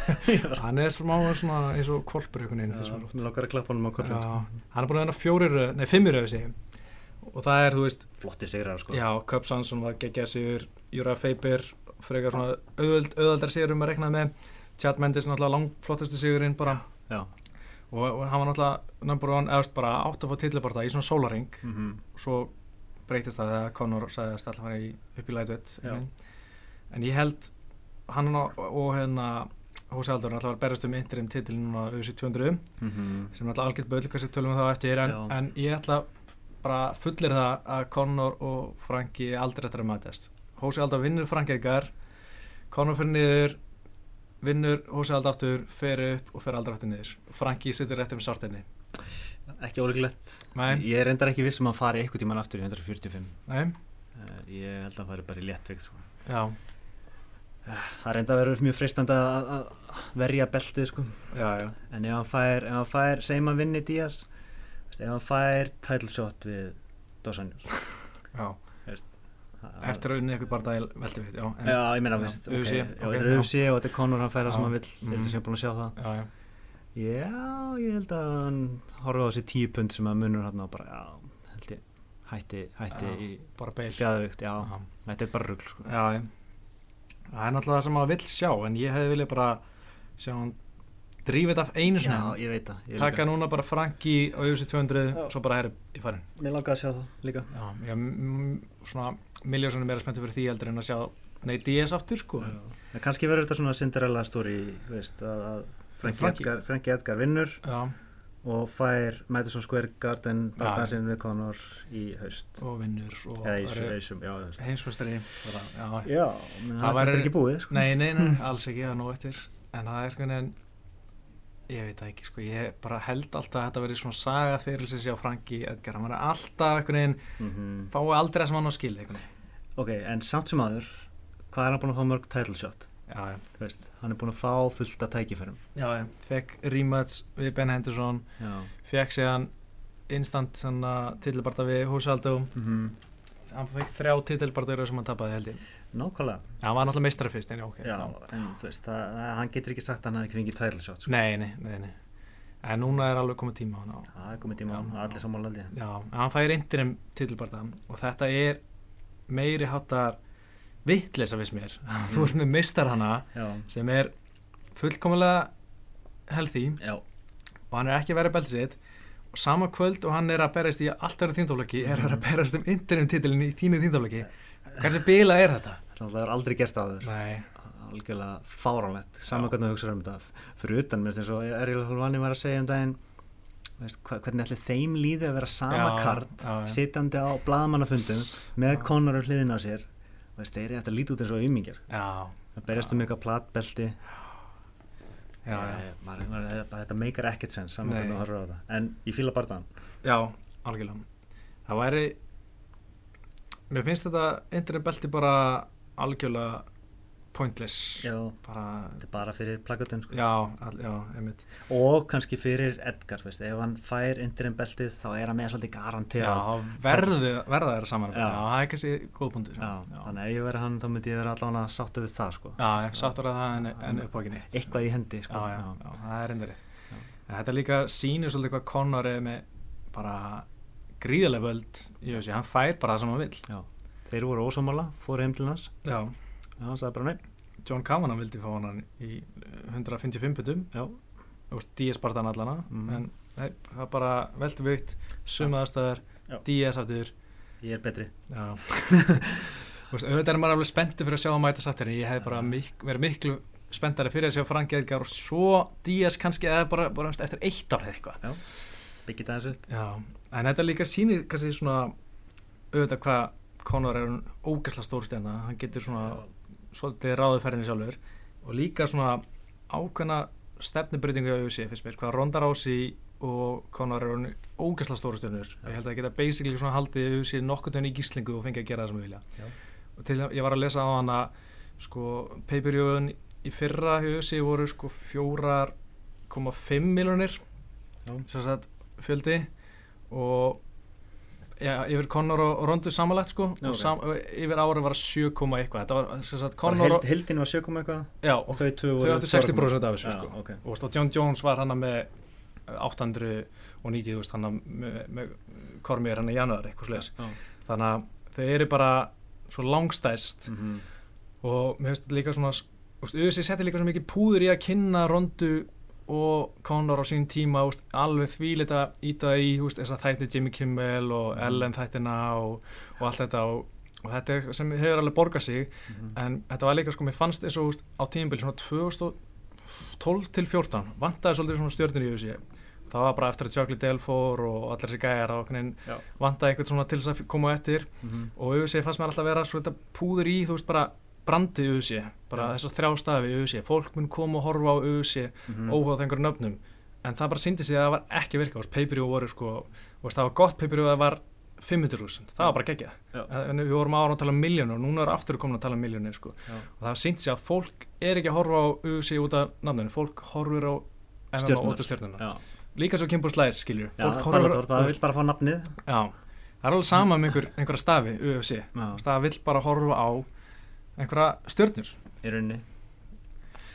hann er smá svona eins og kvolpur hann er búin að vinna fjórir, nei fimmir öðu sig og það er, þú veist, Flotti sigrar sko já, Cup Sansson var geggjað sigur, Júra Feiber frekar svona auðvöld, auðvöldar sigur um að rekna með, Chad Mendes náttúrulega langflottasti sigurinn bara Já. og, og hann var náttúrulega number one, eða þú veist, bara átt að fá titlibarta í svona sólaring Mhm. og svo breytist það þegar Conor sagði að stella hann upp í lightweight Já. en ég held hann og, og hérna Hósi Aldur er alltaf að berast um interim titil núna auðvitað 200 Mhm. sem er alltaf algjört sem tölum við þá eftir en, en ég ætla bara fullir það að Conor og Franki er aldrei eftir að mætast Hósi Aldar vinnur Franki ekkar Conor fyrir niður vinnur Hósi Aldar aftur fer upp og fer aldrei aftur niður. Franki sittir eftir með sartinni Ekki Nei. Ég er reyndar ekki viss um að fara eitthvað tíman aftur í 145 Nei, Eh, Ég held að hann fari bara í léttvikt sko. já, Það reynda að vera mjög freistandi að að verja beltið sko. já, já. En ef hann fær, ef hann fær segjum hann vinni Díaz Ef hann fær title shot við Dos Anjos. Eftir að unni eitthvað bara dæl velti við, já Já, ég meina, ok, þetta er. UFC og þetta er Conor hann fær það sem hann vill, ég held Mhm. að sé búin að sjá það? Já, já, Já, ég held að hann horfa á þessi tíu pund sem að munur hann og bara, já, held ég hætti, hætti í Já, þetta er bara rugl sko. Það er náttúrulega það sem maður vill sjá en ég hefði viljað bara sjá hann þetta af einu Já, sinni ég veit það ég taka líka. núna bara Franki á UFC 200 Já. svo bara herri í farin. Mér langaði að sjá það líka. Já, ég er svona miljósunum meira spenntur fyrir því heldur en að sjá Nei, DS aftur sko. En kannski verður þetta svona Cinderella story, veist, að, að Frankie. Edgar, vinnur Já, og fær Madison Square Garden barndansinn við Conor í haust. Og vinnur og menn Það er ekki búið sko. Nei, nei, nei, alls ekki, það er nóg eftir. En það er einhvern veginn Ég veit það ekki, sko, ég bara held alltaf að þetta verið svona saga fyrir sem sé á Franki Edgar, hann var alltaf einhvern veginn Mhm. fái aldrei það sem hann á skil einhvern veginn. Ok, en samt sem aður hvað er hann búin að fá mörg title shot? Já, já, Þú veist, hann er búin að fá fullt af tækifærum. Já, já, fekk rematch við Ben Henderson, Já. Fekk síðan instant þannig titilbarta við Húsaldum mm hann fekk þrjá titilbarta sem hann tapaði held ég Nákvæmlega. Hann var náttúrulega meistari fyrst, en já, ok Já, en þú veist, það, það, hann getur ekki sagt að hann fengið title shot sko. Nei, nei, nei, nei. En núna er alveg komið tíma á hann Það er komið tíma, á, allir sammála aldrei Já, en hann fær interim titilbarta og þetta er meiri háttar vittleysa viss mér. Þú ert með mistar hana Já, sem er fullkomulega healthy. Já, og hann er ekki vera beltið sitt. Og sama kvöld og hann er að berast í allt öðru þýndaflöki er hann að berast um interim titilin í þínu þýndaflöki hversu bila er þetta? það er aldrei gerst áður. Nei, algjörlega fáránlegt. Saman hvernig þú hugsaður um þetta. Fyrir utan, minnst eins og Eril Halvani var að segja um daginn veist, hvernig ætli þeim líði að vera sama Já, kart já, já. sitandi á blaðamannafundum með. Conor á hliðin á sér. Veist, þeir eru eftir að líta út eins og já, það berjast um eitthvað platbelti. Já, já, Eh, þetta- meikar ekkert sens það en ég fíla barðan já, algjörlega. Það væri mér finnst þetta interim belti bara algjörlega pointless. Já, bara, bara fyrir plakatun sko. já, all, já, einmitt. Og kannski fyrir Edgar veist, ef hann fær interim beltið þá er hann með svolítið verðu, verða þeirra saman. Það er kannski góð punktur. Já, þannig ef ég verið hann þá myndi ég vera allavega sáttu við það sko. Já, sáttur að það en, en upp á ekki neitt. Eitthvað í hendi sko. já, já, já, það er. En Þetta líka sýnir svolítið hvað Conor er með bara gríðarlega völd í þessi, hann fær bara það sem hann vil Já. þeir voru ósámála, fóru heim til hans. Já, já, hann sagði bara nei. John Kavanagh vildi fá hann í eh, 155 putum DS barðan allana Mhm. en nei, það bara veldu vikt sumaðastæðar. DS aftur. Ég er betri. Já. Auðvitað er maður alveg spenntið fyrir að sjá að mæta sáttir en ég hef bara mik verið miklu spenntari fyrir að sjá Frank Edgar og svo Díaz kannski eða bara, bara eftir eitt ár eða eitthvað. Byggja það þessu en þetta líka sýnir kannski svona auðvitað hvað Conor er ógæsla stórstjana hann getur svona svolítið ráðið ferðinni sjálfur. Og líka svona ákveðna stefnubrytingu á UFC fyrst mér, hvað Ronda Rousey og Conor eru ógæsla stórstjörnur ég held að það geta basically svona haldið UFC nokkur tönni í gíslingu og fengið að gera það sem við vilja. Já. og til ég var að lesa á hana sko pay-per-viewun í fyrra UFC voru sko 4,5 miljonir sem sagt fjöldi og já, yfir Conor og, Rondu samanlagt sko. Já, og sam, yfir ára var 7, eitthvað. Þetta var sem sagt Conor heldin var 7 eitthvað? Já, og þau þau áttu 60% af þessu Já, sko. ok. og veist, og John Jones var hann með 890 þú veist, hann með, með Kormir hann í januar Já. þannig að þau eru bara svo langstæst Mhm. og mér finnst líka svona auðvitað setti líka svo mikið púður í að kynna Rondu og Conor á sín tíma veist, alveg þvílita íta í að þætti Jimmy Kimmel og Mhm. Ellen þættina og, og allt þetta og, og þetta er sem hefur alveg borgað sig Mhm. en þetta var líka sko, mér fannst þú veist, á tímbil svona 2012 til 14 vantaði svolítið svona stjórnir í UFC það var bara eftir að Jökli Delfór og allir þessi gæjar vantaði eitthvað svona til þess að koma eftir Mhm. og UFC fannst mér alltaf vera svo þetta púður í, þú veist bara brandið UFC, bara þessar þrjá stafi UFC, fólk mun koma og horfa á UFC Mhm. óhugað einhverjum nöfnum. En það bara síndi sig að það var ekki virka og pay-per-view voru sko, veist, það var gott pay-per-view að það var 500.000, það var bara geggjað. Já. en við vorum ára að tala um miljónur og núna er aftur komin að tala um miljónir sko. Og það sínt sig að fólk er ekki að horfa á UFC út af nafninu, fólk horfur á MMA stjörnuna Já. líka svo Kimbo Slice, Bellator, það vil bara fá nafnið. Já, það er alveg sama með einhver, einhverja stafi UFC, það vill bara horfa á einhverja stjörnur? Í rauninni.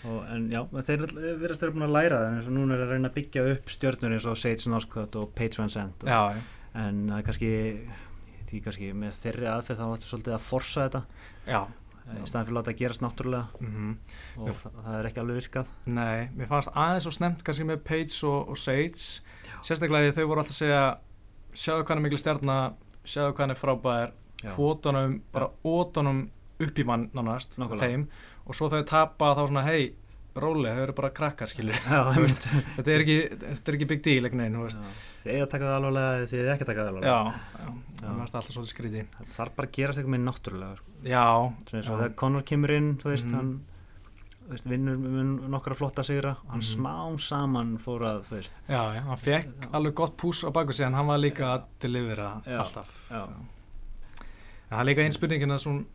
Og, en já, þeir verðast þeirra búin að læra það eins og núna er að reyna að byggja upp stjörnur eins og Sage Northcutt og Paige Van Sant og, já, en það er kannski því kannski með þeirri aðferð þá vartu svolítið að forsa þetta. Já. Í staðan fyrir að láta það gerast náttúrulega. Mm og Já. það, er ekki alveg virkað. Nei, mér fannst aðeins og snemt kannski með Page og, og Sage. Sérstaklega því þau voru alltaf að segja sjáðu hvað er mikil stjarnar sjáðu hvað er frábær Já. kvótanum, bara ótanum upp í mann nánast, þeim. Og svo þau tapa þá svona, hei róli, þau eru bara krakkar, skilur þetta er ekki, þetta er ekki big deal, ekki neina, þið að taka það alvarlega þið eiga ekki taka það alvarlega. Það er alltaf svolítið skríti það þarf bara að gerast eitthvað með náttúrulega sko. já, þegar Conor kemur inn þú veist, Mhm. hann þú veist, vinnur með nokkra flotta sigra. Hann Mhm. smám saman fór að þú veist, já, já, hann fekk Já. alveg gott pús á baku sig en hann var líka að delivera alltaf. já. það er líka einn spurningin að svona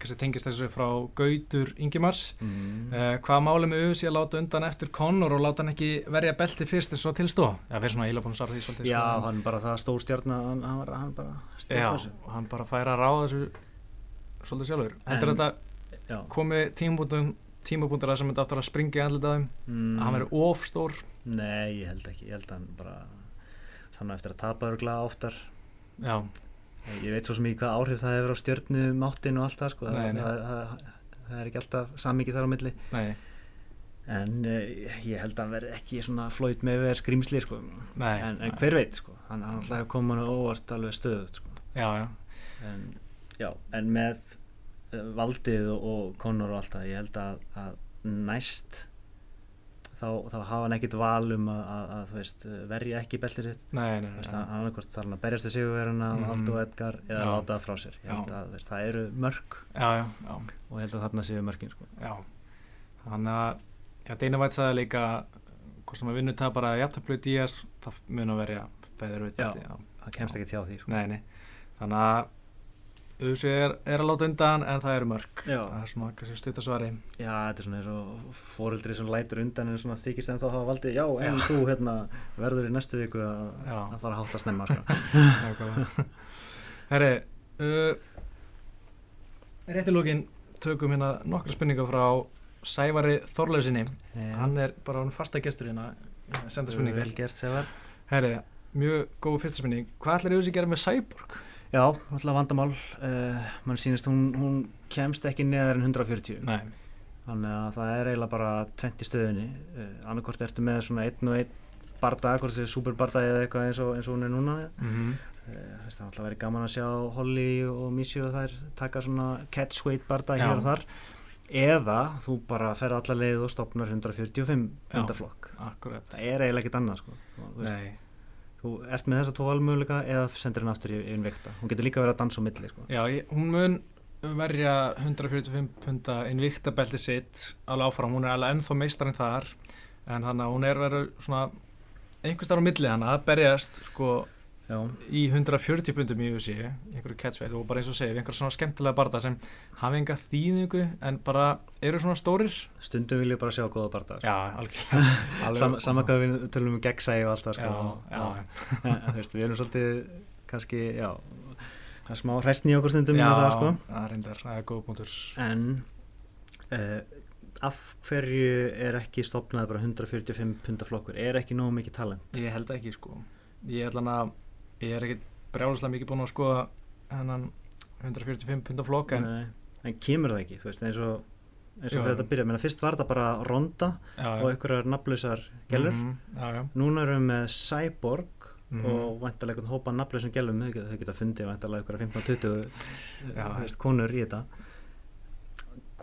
kannski tengist þessu frá Gautur Ingimars. Mm. uh, hvað máli með auðvitað að láta undan eftir Conor og láta hann ekki verja belti fyrst eins og tilstó já, við erum svona íla búin að svara því svolítið já, sko. hann bara það stór stjarn hann, hann, bara já, stjórna þessu. og hann bara færa að ráða þessu svolítið sjálfur. Heldur þetta já, komi tímabúndum tímabúndir að sem þetta aftur að springa í andlita þeim? Mm. að hann veri of stór? Nei, ég held ekki, ég held að hann bara þannig eftir að tapa örgla oftar. Já, ég veit svo ekki hvað áhrif það hefur á stjörnu máttin og allt það sko, Nei, nei. það, það, það er ekki alltaf samikið þar á milli nei, en uh, ég held að hann verði ekki svona flóit með verið skrýmsli sko. nei en, en hver veit sko, hann hann alltaf koma hann óvart alveg stöðut sko. já, já, en, já, en með uh, valdið og, og Conor og allt það, ég held að, að næst þá, þá hafa hann ekkit val um að, að, að veist, verja ekki beltið sitt. Hann hann annarkvort þarf hann að berjast til sigurverðina mm. Aldo Edgar eða láta það frá sér. Að veist, það eru mörg já, já, já. Og ég held að þarna séu mörkin sko. Þannig að Deina Vætt sagði líka hvort sem að vinnu tapar að jafntablu Díaz það mun að verja feður já. það kemst ekki tjá því sko. Nei, nei, þannig að auðvitað er, er að láta undan en það eru mörg. Já. það er svona kannski stuttasvari já, þetta er svona eins og fóreldri sem lætur undan en svona þykist en þá hafa valdið já, en þú hérna verður í næstu viku að, Já. að fara að hátta snemma sko. Herri uh, rétt í lókin tökum hérna nokkra spurningar frá Sævari Þorlausinni hann er bara hann fasta gestur hérna senda Sævar. Herri, mjög góð fyrsta spurning. Hvað ætlar auðvitað að gera með Cyborg? Já, alltaf vandamál. Uh, mann sýnist hún, hún kemst ekki neðar en 140 Nei, þannig að það er eiginlega bara 20 stöðunni. Uh, annarkvort ertu með svona einn og einn bardag, hvort þessi superbardag eða eitthvað eins og, eins og hún er núna. Mm -hmm. þess að alltaf verið gaman að sjá Holly og Missi og þær taka svona catchweight bardag Já. hér og þar. Eða þú bara ferð alla leið og stopnar 145 Já. hundaflokk. það er eiginlega ekkert annað sko. Nei, þú ert með þessa tvo valmöguleika eða sendir hann aftur í innvikta hún getur líka verið að dansa á milli sko. Já, ég, hún mun verja 145 punta innvikta belti sitt alveg áfram, hún er alveg ennþá meistarinn þar en að hún er verið svona einhvers þar á milli hana að berjast sko Já, í 140 pundum í UFC einhverju catchweight og bara eins og segja einhverja svona skemmtilega barða sem hafa enga þýðingu en bara eru svona stórir. Stundum vil ég bara sjá góða barndar Já, algjörlega. Alveg- Sam, Saman hvað við tölum um gegnsæi og allt það sko. Við erum svolítið kannski, já það er smá hræstni í okkur stundum já, það sko. það er reyndar, það er góð punktur. En uh, af hverju er ekki stopnað bara 145 pundaflokkur? Er ekki nógu mikið talent? Ég held ekki sko. Ég ætla hann að ég er ekkit brjáluslega mikið búinn að skoða hennan 145 punda flokk en en kemur það ekki, þú veist, eins og eins og þetta byrja, menna fyrst var þetta bara ronda já, og einhverjar nafnlausar gælur Mhm, Já, já. Núna erum við með Cyborg Mhm. og væntalega einhvern hópa nafnlausum gælum þau geta, fundið væntalega einhverjar 15-20 Já. þú veist, konur í þetta.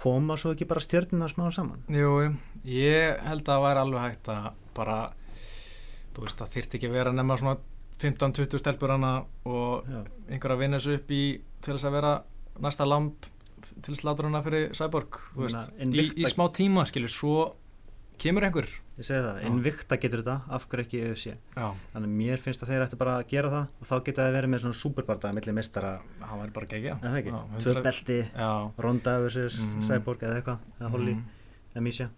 Koma svo ekki bara stjörnuna smá saman? Jú, ég held að það væri alveg hægt að bara þú veist, það þyrfti ekki að vera nema svona 15-20 stelpur hana og Já. einhver að vinna þessu upp í til þess að vera næsta lamp til sláturuna fyrir Cyborg þú Meina, veist, í, í smá tíma skilur, svo kemur einhver ég segi það, Já. Invicta getur þetta af hverju ekki UFC Já, þannig mér finnst að þeir ættu bara að gera það og þá geta þeir verið með svona superbardaða milli mistara, það væri bara gegja eða það ekki, Já, tvö 100 belti Já, Ronda vs. Mhm. Cyborg eða eitthvað, eða Holly mhm. eða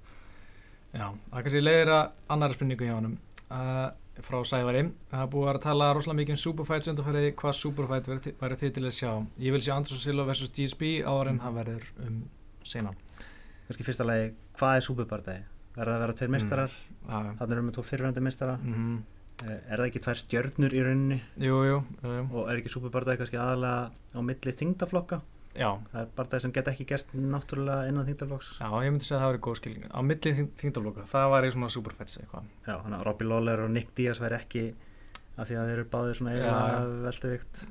Já, það kannski leiðir að annara spurningu hjá honum uh, frá Sævari það búið að tala rosalega mikið um Superfights undanfærið hvað Superfight væri þið til að sjá ég vil sjá Andrés Silva vs. GSP áður en það verður um sena kannski fyrsta lagi, hvað er superbardagi? verða það að vera tveir mistarar, já. þannig erum við tvo fyrirvændi mistara Mhm. Eh, er það ekki tvær stjörnur í rauninni Jú, jú, jú, jú. og er ekki superbardagi kannski aðalega á milli þingdaflokka Já, það er bardagi sem get ekki gerst náttúrulega innan þingdaflokks já, ég myndi segja að það væri góð skilning á milli þingdafloka, það væri svona Superfights eitthvað. Já, þannig að Robbie Lawler og Nick Diaz væri ekki af því að þeir eru báðir svona eiginlega velduvikt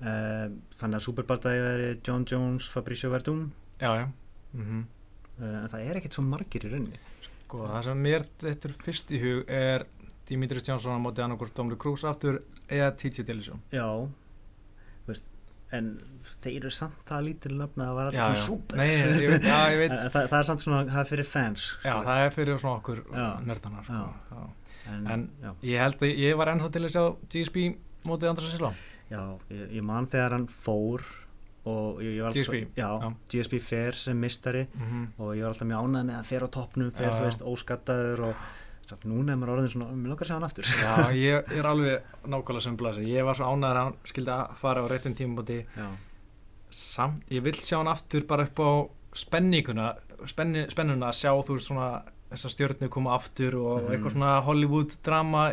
uh, þannig að superbardagi væri John Jones, Fabricio Verdum já, já. Mm uh, en það er ekkert svo margir í rauninni. Sko, það sem mér þetta fyrst í hug er Dimitris Johnson á móti annarkvort Domlu Krús aftur eða TJ Dillisjón já, en þeir eru samt það lítil nöfn að það var alltaf já. svo super Nei, ég, ég veit, já, ég veit En það, er samt svona, það er fyrir fans Já, skilur. það er fyrir svona okkur nördana sko. En, en- Ég held að ég var ennþá til að sjá GSP mótið Andrés Silva já ég, ég man þegar hann fór og ég, ég var alltaf GSP, já, já. GSP fer sem mistari mm -hmm. og ég var alltaf mjög ánægð með að fer á toppnum fer, þú veist, óskattaður og samt núna er maður orðin svona, mér langar að sjá hann aftur. Já, ég er alveg nákvæmlega sem blasi. Ég var svo ánæður að hann skildi að fara á réttum tímabóti. Samt, ég vil sjá hann aftur bara upp á spenninguna spenni, spennuna að sjá þú veist svona þessa stjörnu koma aftur og Mhm. eitthvað svona Hollywood drama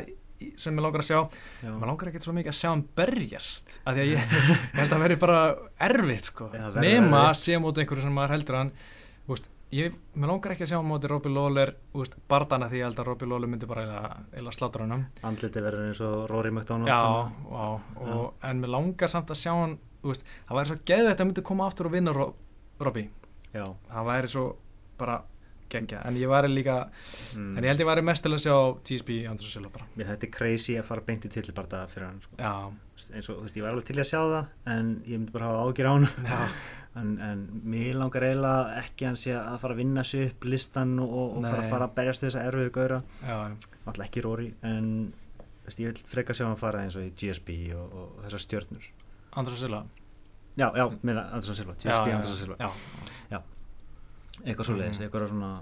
sem ég langar að sjá. Já. maður langar ekkert svo mikið að sjá hann berjast af því að ég, ég held að veri bara erfitt sko, nema að sé móti einhverju sem maður heldur hann ég, maður langar ekki að sjá móti Robbie Lawler, þú veist, bardana því ég held að Robbie Lawler myndi bara eila, slátur hann andliti verður eins og Rory McDonald já, á, og, en mér langar samt að sjá hann þú veist, það væri svo geðveitt að myndi koma aftur og vinna Ro Robbie, já. það væri svo bara geggja, en ég væri líka Mm. en ég held ég væri mest til að sjá GSP Andrés Silva bara, Mér þetta er crazy að fara beint í tilbarda fyrir hann sko. já, eins og, þú veist, ég var alveg til að sjá það en ég myndi bara hafa ágjur á hann. Já. En, en mér langar eiginlega ekki að hann sé að fara að vinna sig upp listan og, og fara, Nei. fara að berjast þess að erfiðu gauðra. Já, alltaf ekki Rory en veist, ég vil freka sjá hann fara eins og í GSP og, og þessar stjörnur. Andrés Silva? Já, já, meina Andersson Silva GSP Andersson Silva, já, eitthvað svoleiðis, Mhm. eitthvað svona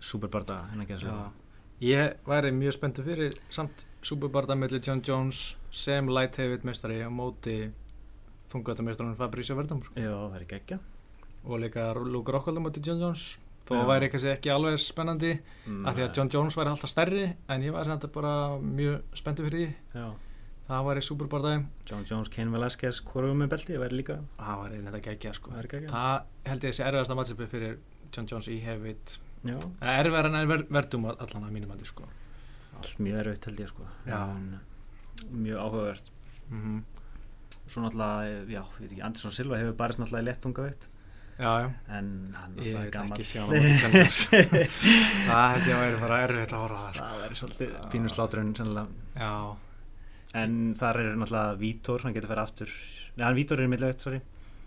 superbarda að ég væri mjög spenntu fyrir samt superbarda mellir John Jones sem light heavyweight meistari á móti þungvöldameistarinn Fabrício Verdum sko. já, það er geggja og líka Luke Rockhold á móti John Jones. Þó væri kannski ekki alveg spennandi mm, af því að John Jones væri alltaf stærri en ég væri samt bara mjög spenntu fyrir því. Já. það væri superbardaði John Jones, Ken Velasquez, með belti, það væri líka það væri þetta geggja sko. það væri held ég að sé erfiðasta matchupi fyrir John Jones í já, erfiðar en er ver verdum allan að mínum að sko. allt mjög erfitt held ég sko. En, mjög áhugavert. Mm svo náttúrulega, já, ég veit ekki, Andersson Silva hefur barist náttúrulega í lettunga veitt já, já, en hann ég náttúrulega veit gamall. ekki sjá það ég að væri bara erfitt að horfa það það væri svolítið pínu sláturinn sennilega. Já, en þar er náttúrulega Vítor, hann getur farið aftur Nei, hann Vítor er millivegt, sorry.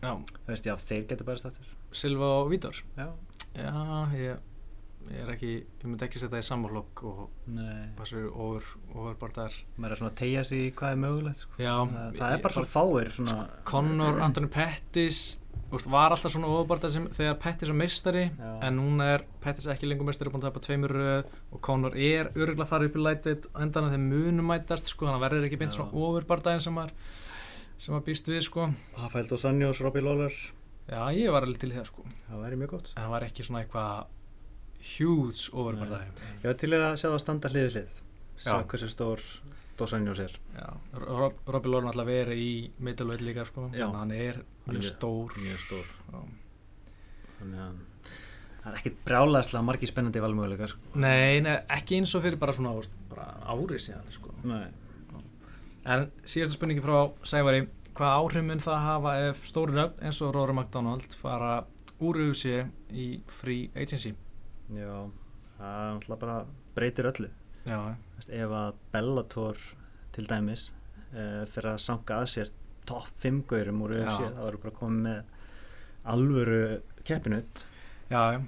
Já, Það veist, já, þeir getur bæðist aftur. Silva og Vítor? Já, já, ég, ég er ekki ég myndi ekki setja það í sammálokk og þessu ofur, ofur bara þar maður er svona að tegja sig hvað er mögulegt sko. já, það, það er bara svo fáir svona, Conor Anthony Pettis úst, var alltaf svona ofurbarta sem þegar Pettis er meistari Já. en núna er Pettis ekki lengur meistari búin að tapa tveimur röð og Conor er örgulega þar upp í lætið endan að þeim munum mætast sko, þannig að verður ekki beint Já. svona ofurbarta sem maður sem maður býst við sko Rafael Dos Anjos, Robbie Lawler já, ég var alveg til það sko. En það væri mjög gott. Það var ekki svona eitthvað huge ofurbarta ég var til að sjá það standa hlið við hlið. Sjá Já. hversu stór Dos Anjos er já, Rob, Robbie Lorne alltaf verið í middleweight líka sko, Já. þannig að hann er mjög Mjög- stór. mjög stór. Þannig að það er ekkit brjálæðslega margi spennandi valmöguleikar. Sko. Nei, nei, ekki eins og fyrir bara svona bara árið síðan sko. nei. En síðasta spurningi frá Sævari Hvað áhrif mun það hafa ef stóri nöfn eins og Rory McDonald fara úr USA í free agency? já, það er náttúrulega bara breytir öllu Já, ef að Bellator til dæmis uh, fyrir að sanka að sér topp 5 gaurum úr Já. þá eru bara komið með alvöru keppinut já,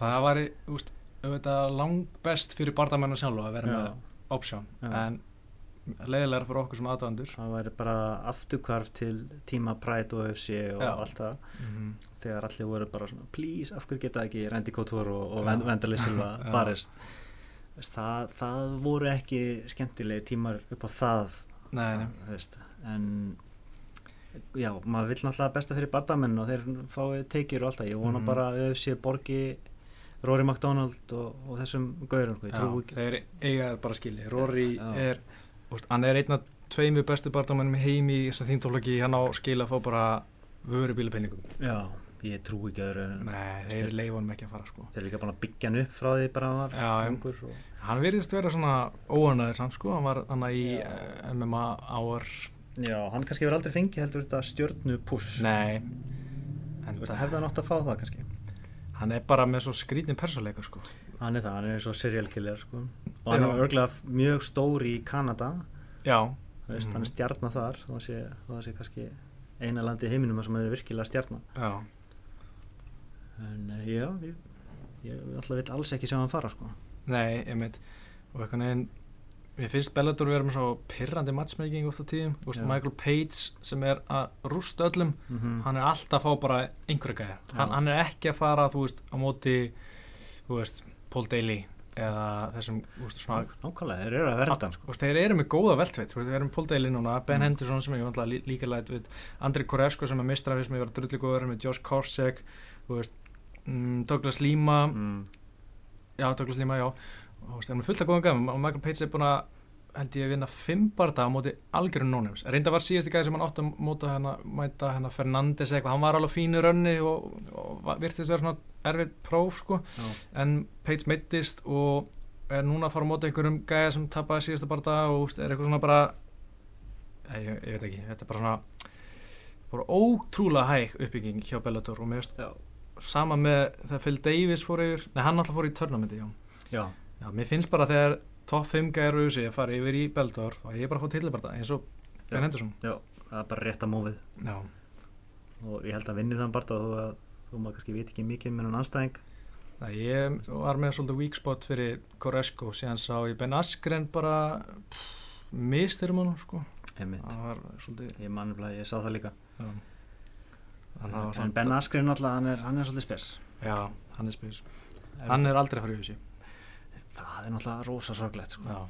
það úst, auðvitað langbest fyrir bardamennu sjálf að vera Já. með option en leiðilega fyrir okkur sem aðdæðandur það væri bara afturkvarf til tíma Pride og UFC og Já. allt það mm -hmm. þegar allir voru bara svona please, af hverju geta ekki Randy Couture og, og. Vendali Silva barist það, það voru ekki skemmtilegi tímar upp á það Nei, nei, veist, en já, maður vill náttúrulega besta fyrir bardamenn og þeir fái tekjur og allt það, ég vona Mhm. bara að UFC borgi Rory McDonald og, og þessum gaurum, sko, ég trú ekki þeir eiga bara skilji Rory Já. er, úst, hann er einn af tveimur bestu bardamennum í heimi í þessum þýndólagi, hann á skil að fá bara vörubílapenningum. Já, ég trú ekki öðru en Nei, Veist þeir honum ekki að fara sko. þeir eru líka búin að byggja hann upp frá því bara hann var Já, ungur og, Hann virðist vera svona óanæður samt sko, hann var hann í Já. uh, MMA áar já, hann kannski hefur aldrei fengið heldur þetta stjörnu push Nei veist, það, hefði hann átt að fá það kannski? Hann er bara með svo skrítin persónleika sko. Hann er það, hann er eins og serial killer sko. og hann er örgulega mjög stór í Kanada veist, Mhm. hann er stjarnar þar þó að sé, sé kannski eina landi í heiminum sem er virkilega stjarnar já, en uh, já, ég, ég alltaf vill alls ekki sjá hann fara sko. nei, ég meint og eitthvað neginn Mér finnst Bellator vera með svo pirrandi matchmaking oft á tíðum, veist. Michael Page sem er að rústa öllum mm -hmm. hann er alltaf að fá bara einhverja gæja hann, hann er ekki að fara, þú veist, á móti þú veist, Paul Daly eða þessum, þú veist, svona nákvæmlega, þeir eru að verða sko. Þú veist, þeir eru með góða veltveit, þú veist, við erum Paul Daly núna, Ben Mm. Henderson sem er náttúrulega lí- líka læt við, Andri Koresko sem er mistrafið sem er verið drullu góður með Josh Korsek, þú veist, mm, Douglas Lima, mm. já, Douglas Lima, já, þú veist, þeir eru með fullt að góða gæfum og Michael Page er búin að, held ég, vinna fimm barða á móti algjörun nónefns. Reynda var síðasti gæði sem hann átti að móta hérna, mæta hérna Fernandes eitthvað, hann var alveg fínu rönni og, og virtist vera svona erfið próf, sko, Já. en Page meittist og er núna að fara á móti einhverjum gæja sem tapaði síðasta barða og er eitthvað svona bara ég, ég, ég veit ekki, þetta er bara svona bara ótrúlega hæg uppbygging hjá Bellator og mér veist sama með þegar Phil Davis fór yfir nei hann alltaf fór í törnamenti já. já, já, mér finnst bara þegar topp 5 gæjar auðvitað að fara yfir í þá er ég bara að fá tilbarða eins og Ben. Henderson. Já, það er bara rétt að mófið já, og ég held að vinni þann bara þó að þú maður kannski veit ekki mikið með hann anstæðing það ég var með svolítið weak spot fyrir Koresko síðan sá ég Ben Askren bara mistyrum hann sko. Svolítið ég mann að ég sá það líka. Já. En Ben Askren alltaf, hann er, hann er svolítið spes. Já, hann er spes. Hann er aldrei að fara í þessi það er náttúrulega rosa sorglegt sko.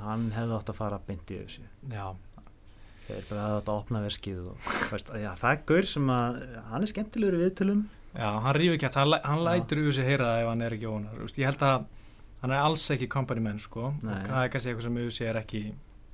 hann hefði átt að fara beint í þessu já, þeir bara hefði átt að opna verskið og, veist, já, það er gaur sem að hann er skemmtilegur viðtölum. Já, hann rífi ekki hann, hann Já. lætur í þessi heyra það ef hann er ekki ónar ég held að hann er alls ekki company menn sko. Það er kannski eitthvað sem auðvitað er ekki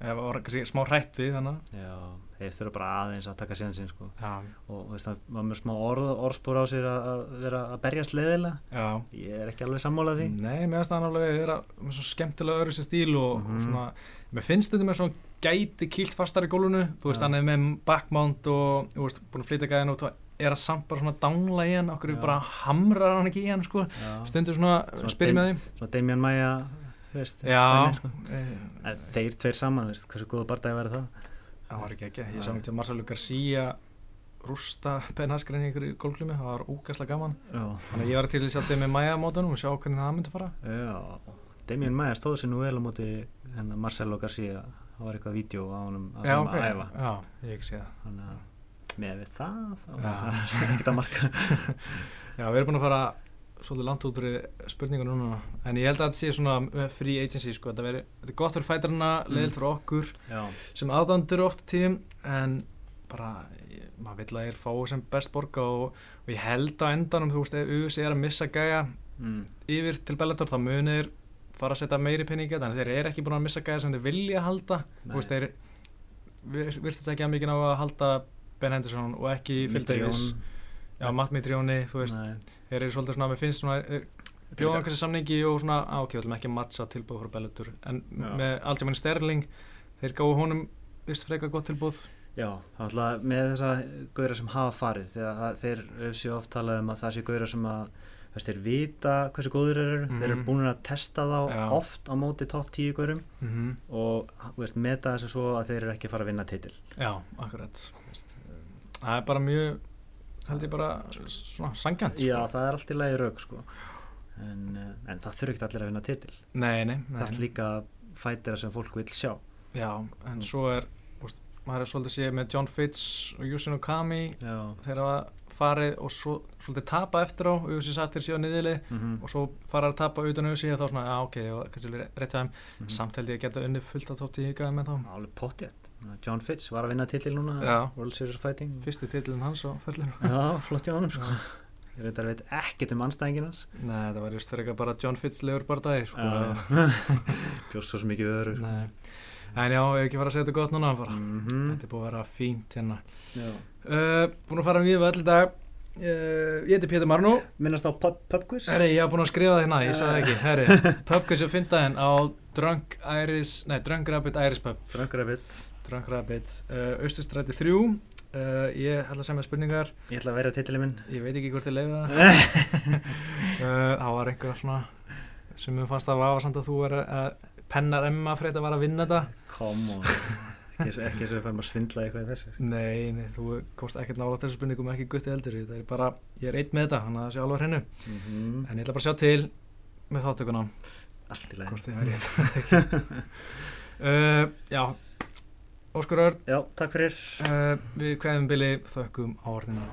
eða var kannski smá hrætt við þannig já, þeir þurfa bara aðeins að taka síðan sín sko. já, og þú veist, það var með smá orð, orðspor á sér að, að vera að berjast leðilega já. Ég er ekki alveg sammálað því. Nei, mér finnst það alveg vera með svo skemmtilega öðru sér stíl og, og Mhm. svona, mér finnst þetta með svona gæti kýlt fastar í gólfinu, þú veist, er með backmount og, þú veist, búin að flytja gæðin út á er að samt bara svona dangla í hann. Okkur bara hamrar hann ekki í hann sko. stundur svona, Svona Maia veist, já, sko. eh, En þeir tveir saman, veist, hversu góða bardagi verið það? Það var ekki ekki. Ég sá ekki til Marcelo Garcia rústa í ykkur í gólklumi það var úgæslega gaman. Já, þannig að ég var til að sjá með Maja mótunum og sjá hvernig það myndi fara. Já. Damian Maia stóð sér nú vel á móti hennar Marcelo Garcia. Það var eitthvað vídeo á honum að honum ok, að æfa. Já, ég ekki sé það. Þannig að með við það þá Já. var það ekkert að marka. Já, við erum búin að fara svolítið langt út fyrir spurningu núna en ég held að þetta sé svona með free agency sko, þetta, veri, þetta er gott fyrir fætarna, Mm. leiðilt fyrir okkur já, sem aðdandur oft tíðum en bara, ég, maður vill að ég er fáið sem best borga og, og ég held á endanum, þú veist, ef US er að missa gæja mm, yfir til Bellator þá munir fara að setja meiri peningi en þeir eru ekki búin að missa gæja sem þeir vilja halda. Nei. þú veist, þeir vir- virtist ekki að mikið ná að halda Ben Henderson og ekki Davis. Já, Matt Mitrioni, þú veist, Nei. Þeir eru svolítið svona, mér finnst svona eh, bjóðan kannski samningi og svona, ok, við ætlum ekki að matcha tilbúð frá Bellator, en Já. með Aljamain Sterling, þeir gáðu honum vist frekar gott tilbúð Já, það er alltaf með þessa gauðra sem hafa farið þegar þeir séu oft talað um að það séu gauðra sem að veist, þeir vita hversu góður þeir eru Mhm. þeir eru búin að testa þá Já. oft á móti topp 10 gauðrum mm -hmm. og veist, meta þessu svo að þeir eru ekki að fara að vinna titil Já, akkurat Það er bara mjög, held ég bara svona sangjant sko. Já, það er allt í lagi rauk sko. en, eh, en það þurfi ekki allir að vinna titil. Nei, nei, nei, það er líka fætira sem fólk vil sjá. Já, en svo er, úst, maður er svolítið séð með John Fitz og Yusin Okami þeir hafa farið og svo, svolítið tapa eftir á, auðvitað sattir síðan niðurlið mm og svo fara að tapa utan auðvitað þá svona, já ok, og kannski rétt hjá þeim. Mhm. samt held ég að geta unnið fullt að tótt í hikaði með þá. Alveg pottjætt John Fitz var að vinna titil núna Já. World Series of Fighting fyrsti titlinn hans á ferlinu Já, flott hjá honum sko. Ég reyndar veit ekkert um anstæðingin hans Nei, það var just eitthvað bara John Fitz legur bardagi sko. Bjóst svo mikið við öðru Nei. En já, ég hef ekki fara að segja þetta gott núna bara. Mhm. Þetta er búið að vera fínt hérna Já. uh, Búin að fara við öll í dag uh, Ég heiti Pétur Marnú Minnast á pub, pub ég haf búin að skrifa það hérna, ég sagði ekki Herri, pubquiz og fyndaðin á Drunk Iris, nei, Drunk Rabbit Iris Pub Dröngur að bit Drunk Rabbit, uh, Östustræti 3 uh, Ég ætla að segja með spurningar. Ég ætla að vera titilin minn. Ég veit ekki hvort ég leiði það. Uh, Það var einhver svona sem mér fannst að vafa samt að þú er að pennar Emma fyrir að var að vinna þetta. Come on. Ekki eins og við færum að svindla eitthvað í þessu. Nei, nei, þú komst ekkert nála þessu spurningum ekki gutti eldur Það er bara, ég er einn með þetta, hann að það sé alveg hennu mm En ég ætla bara að sjá til með þáttökuna Allt í rétt uh, Já, Óskur Örn. Já, takk fyrir. Uh, Við kveðum Billy, þökkum á orðinu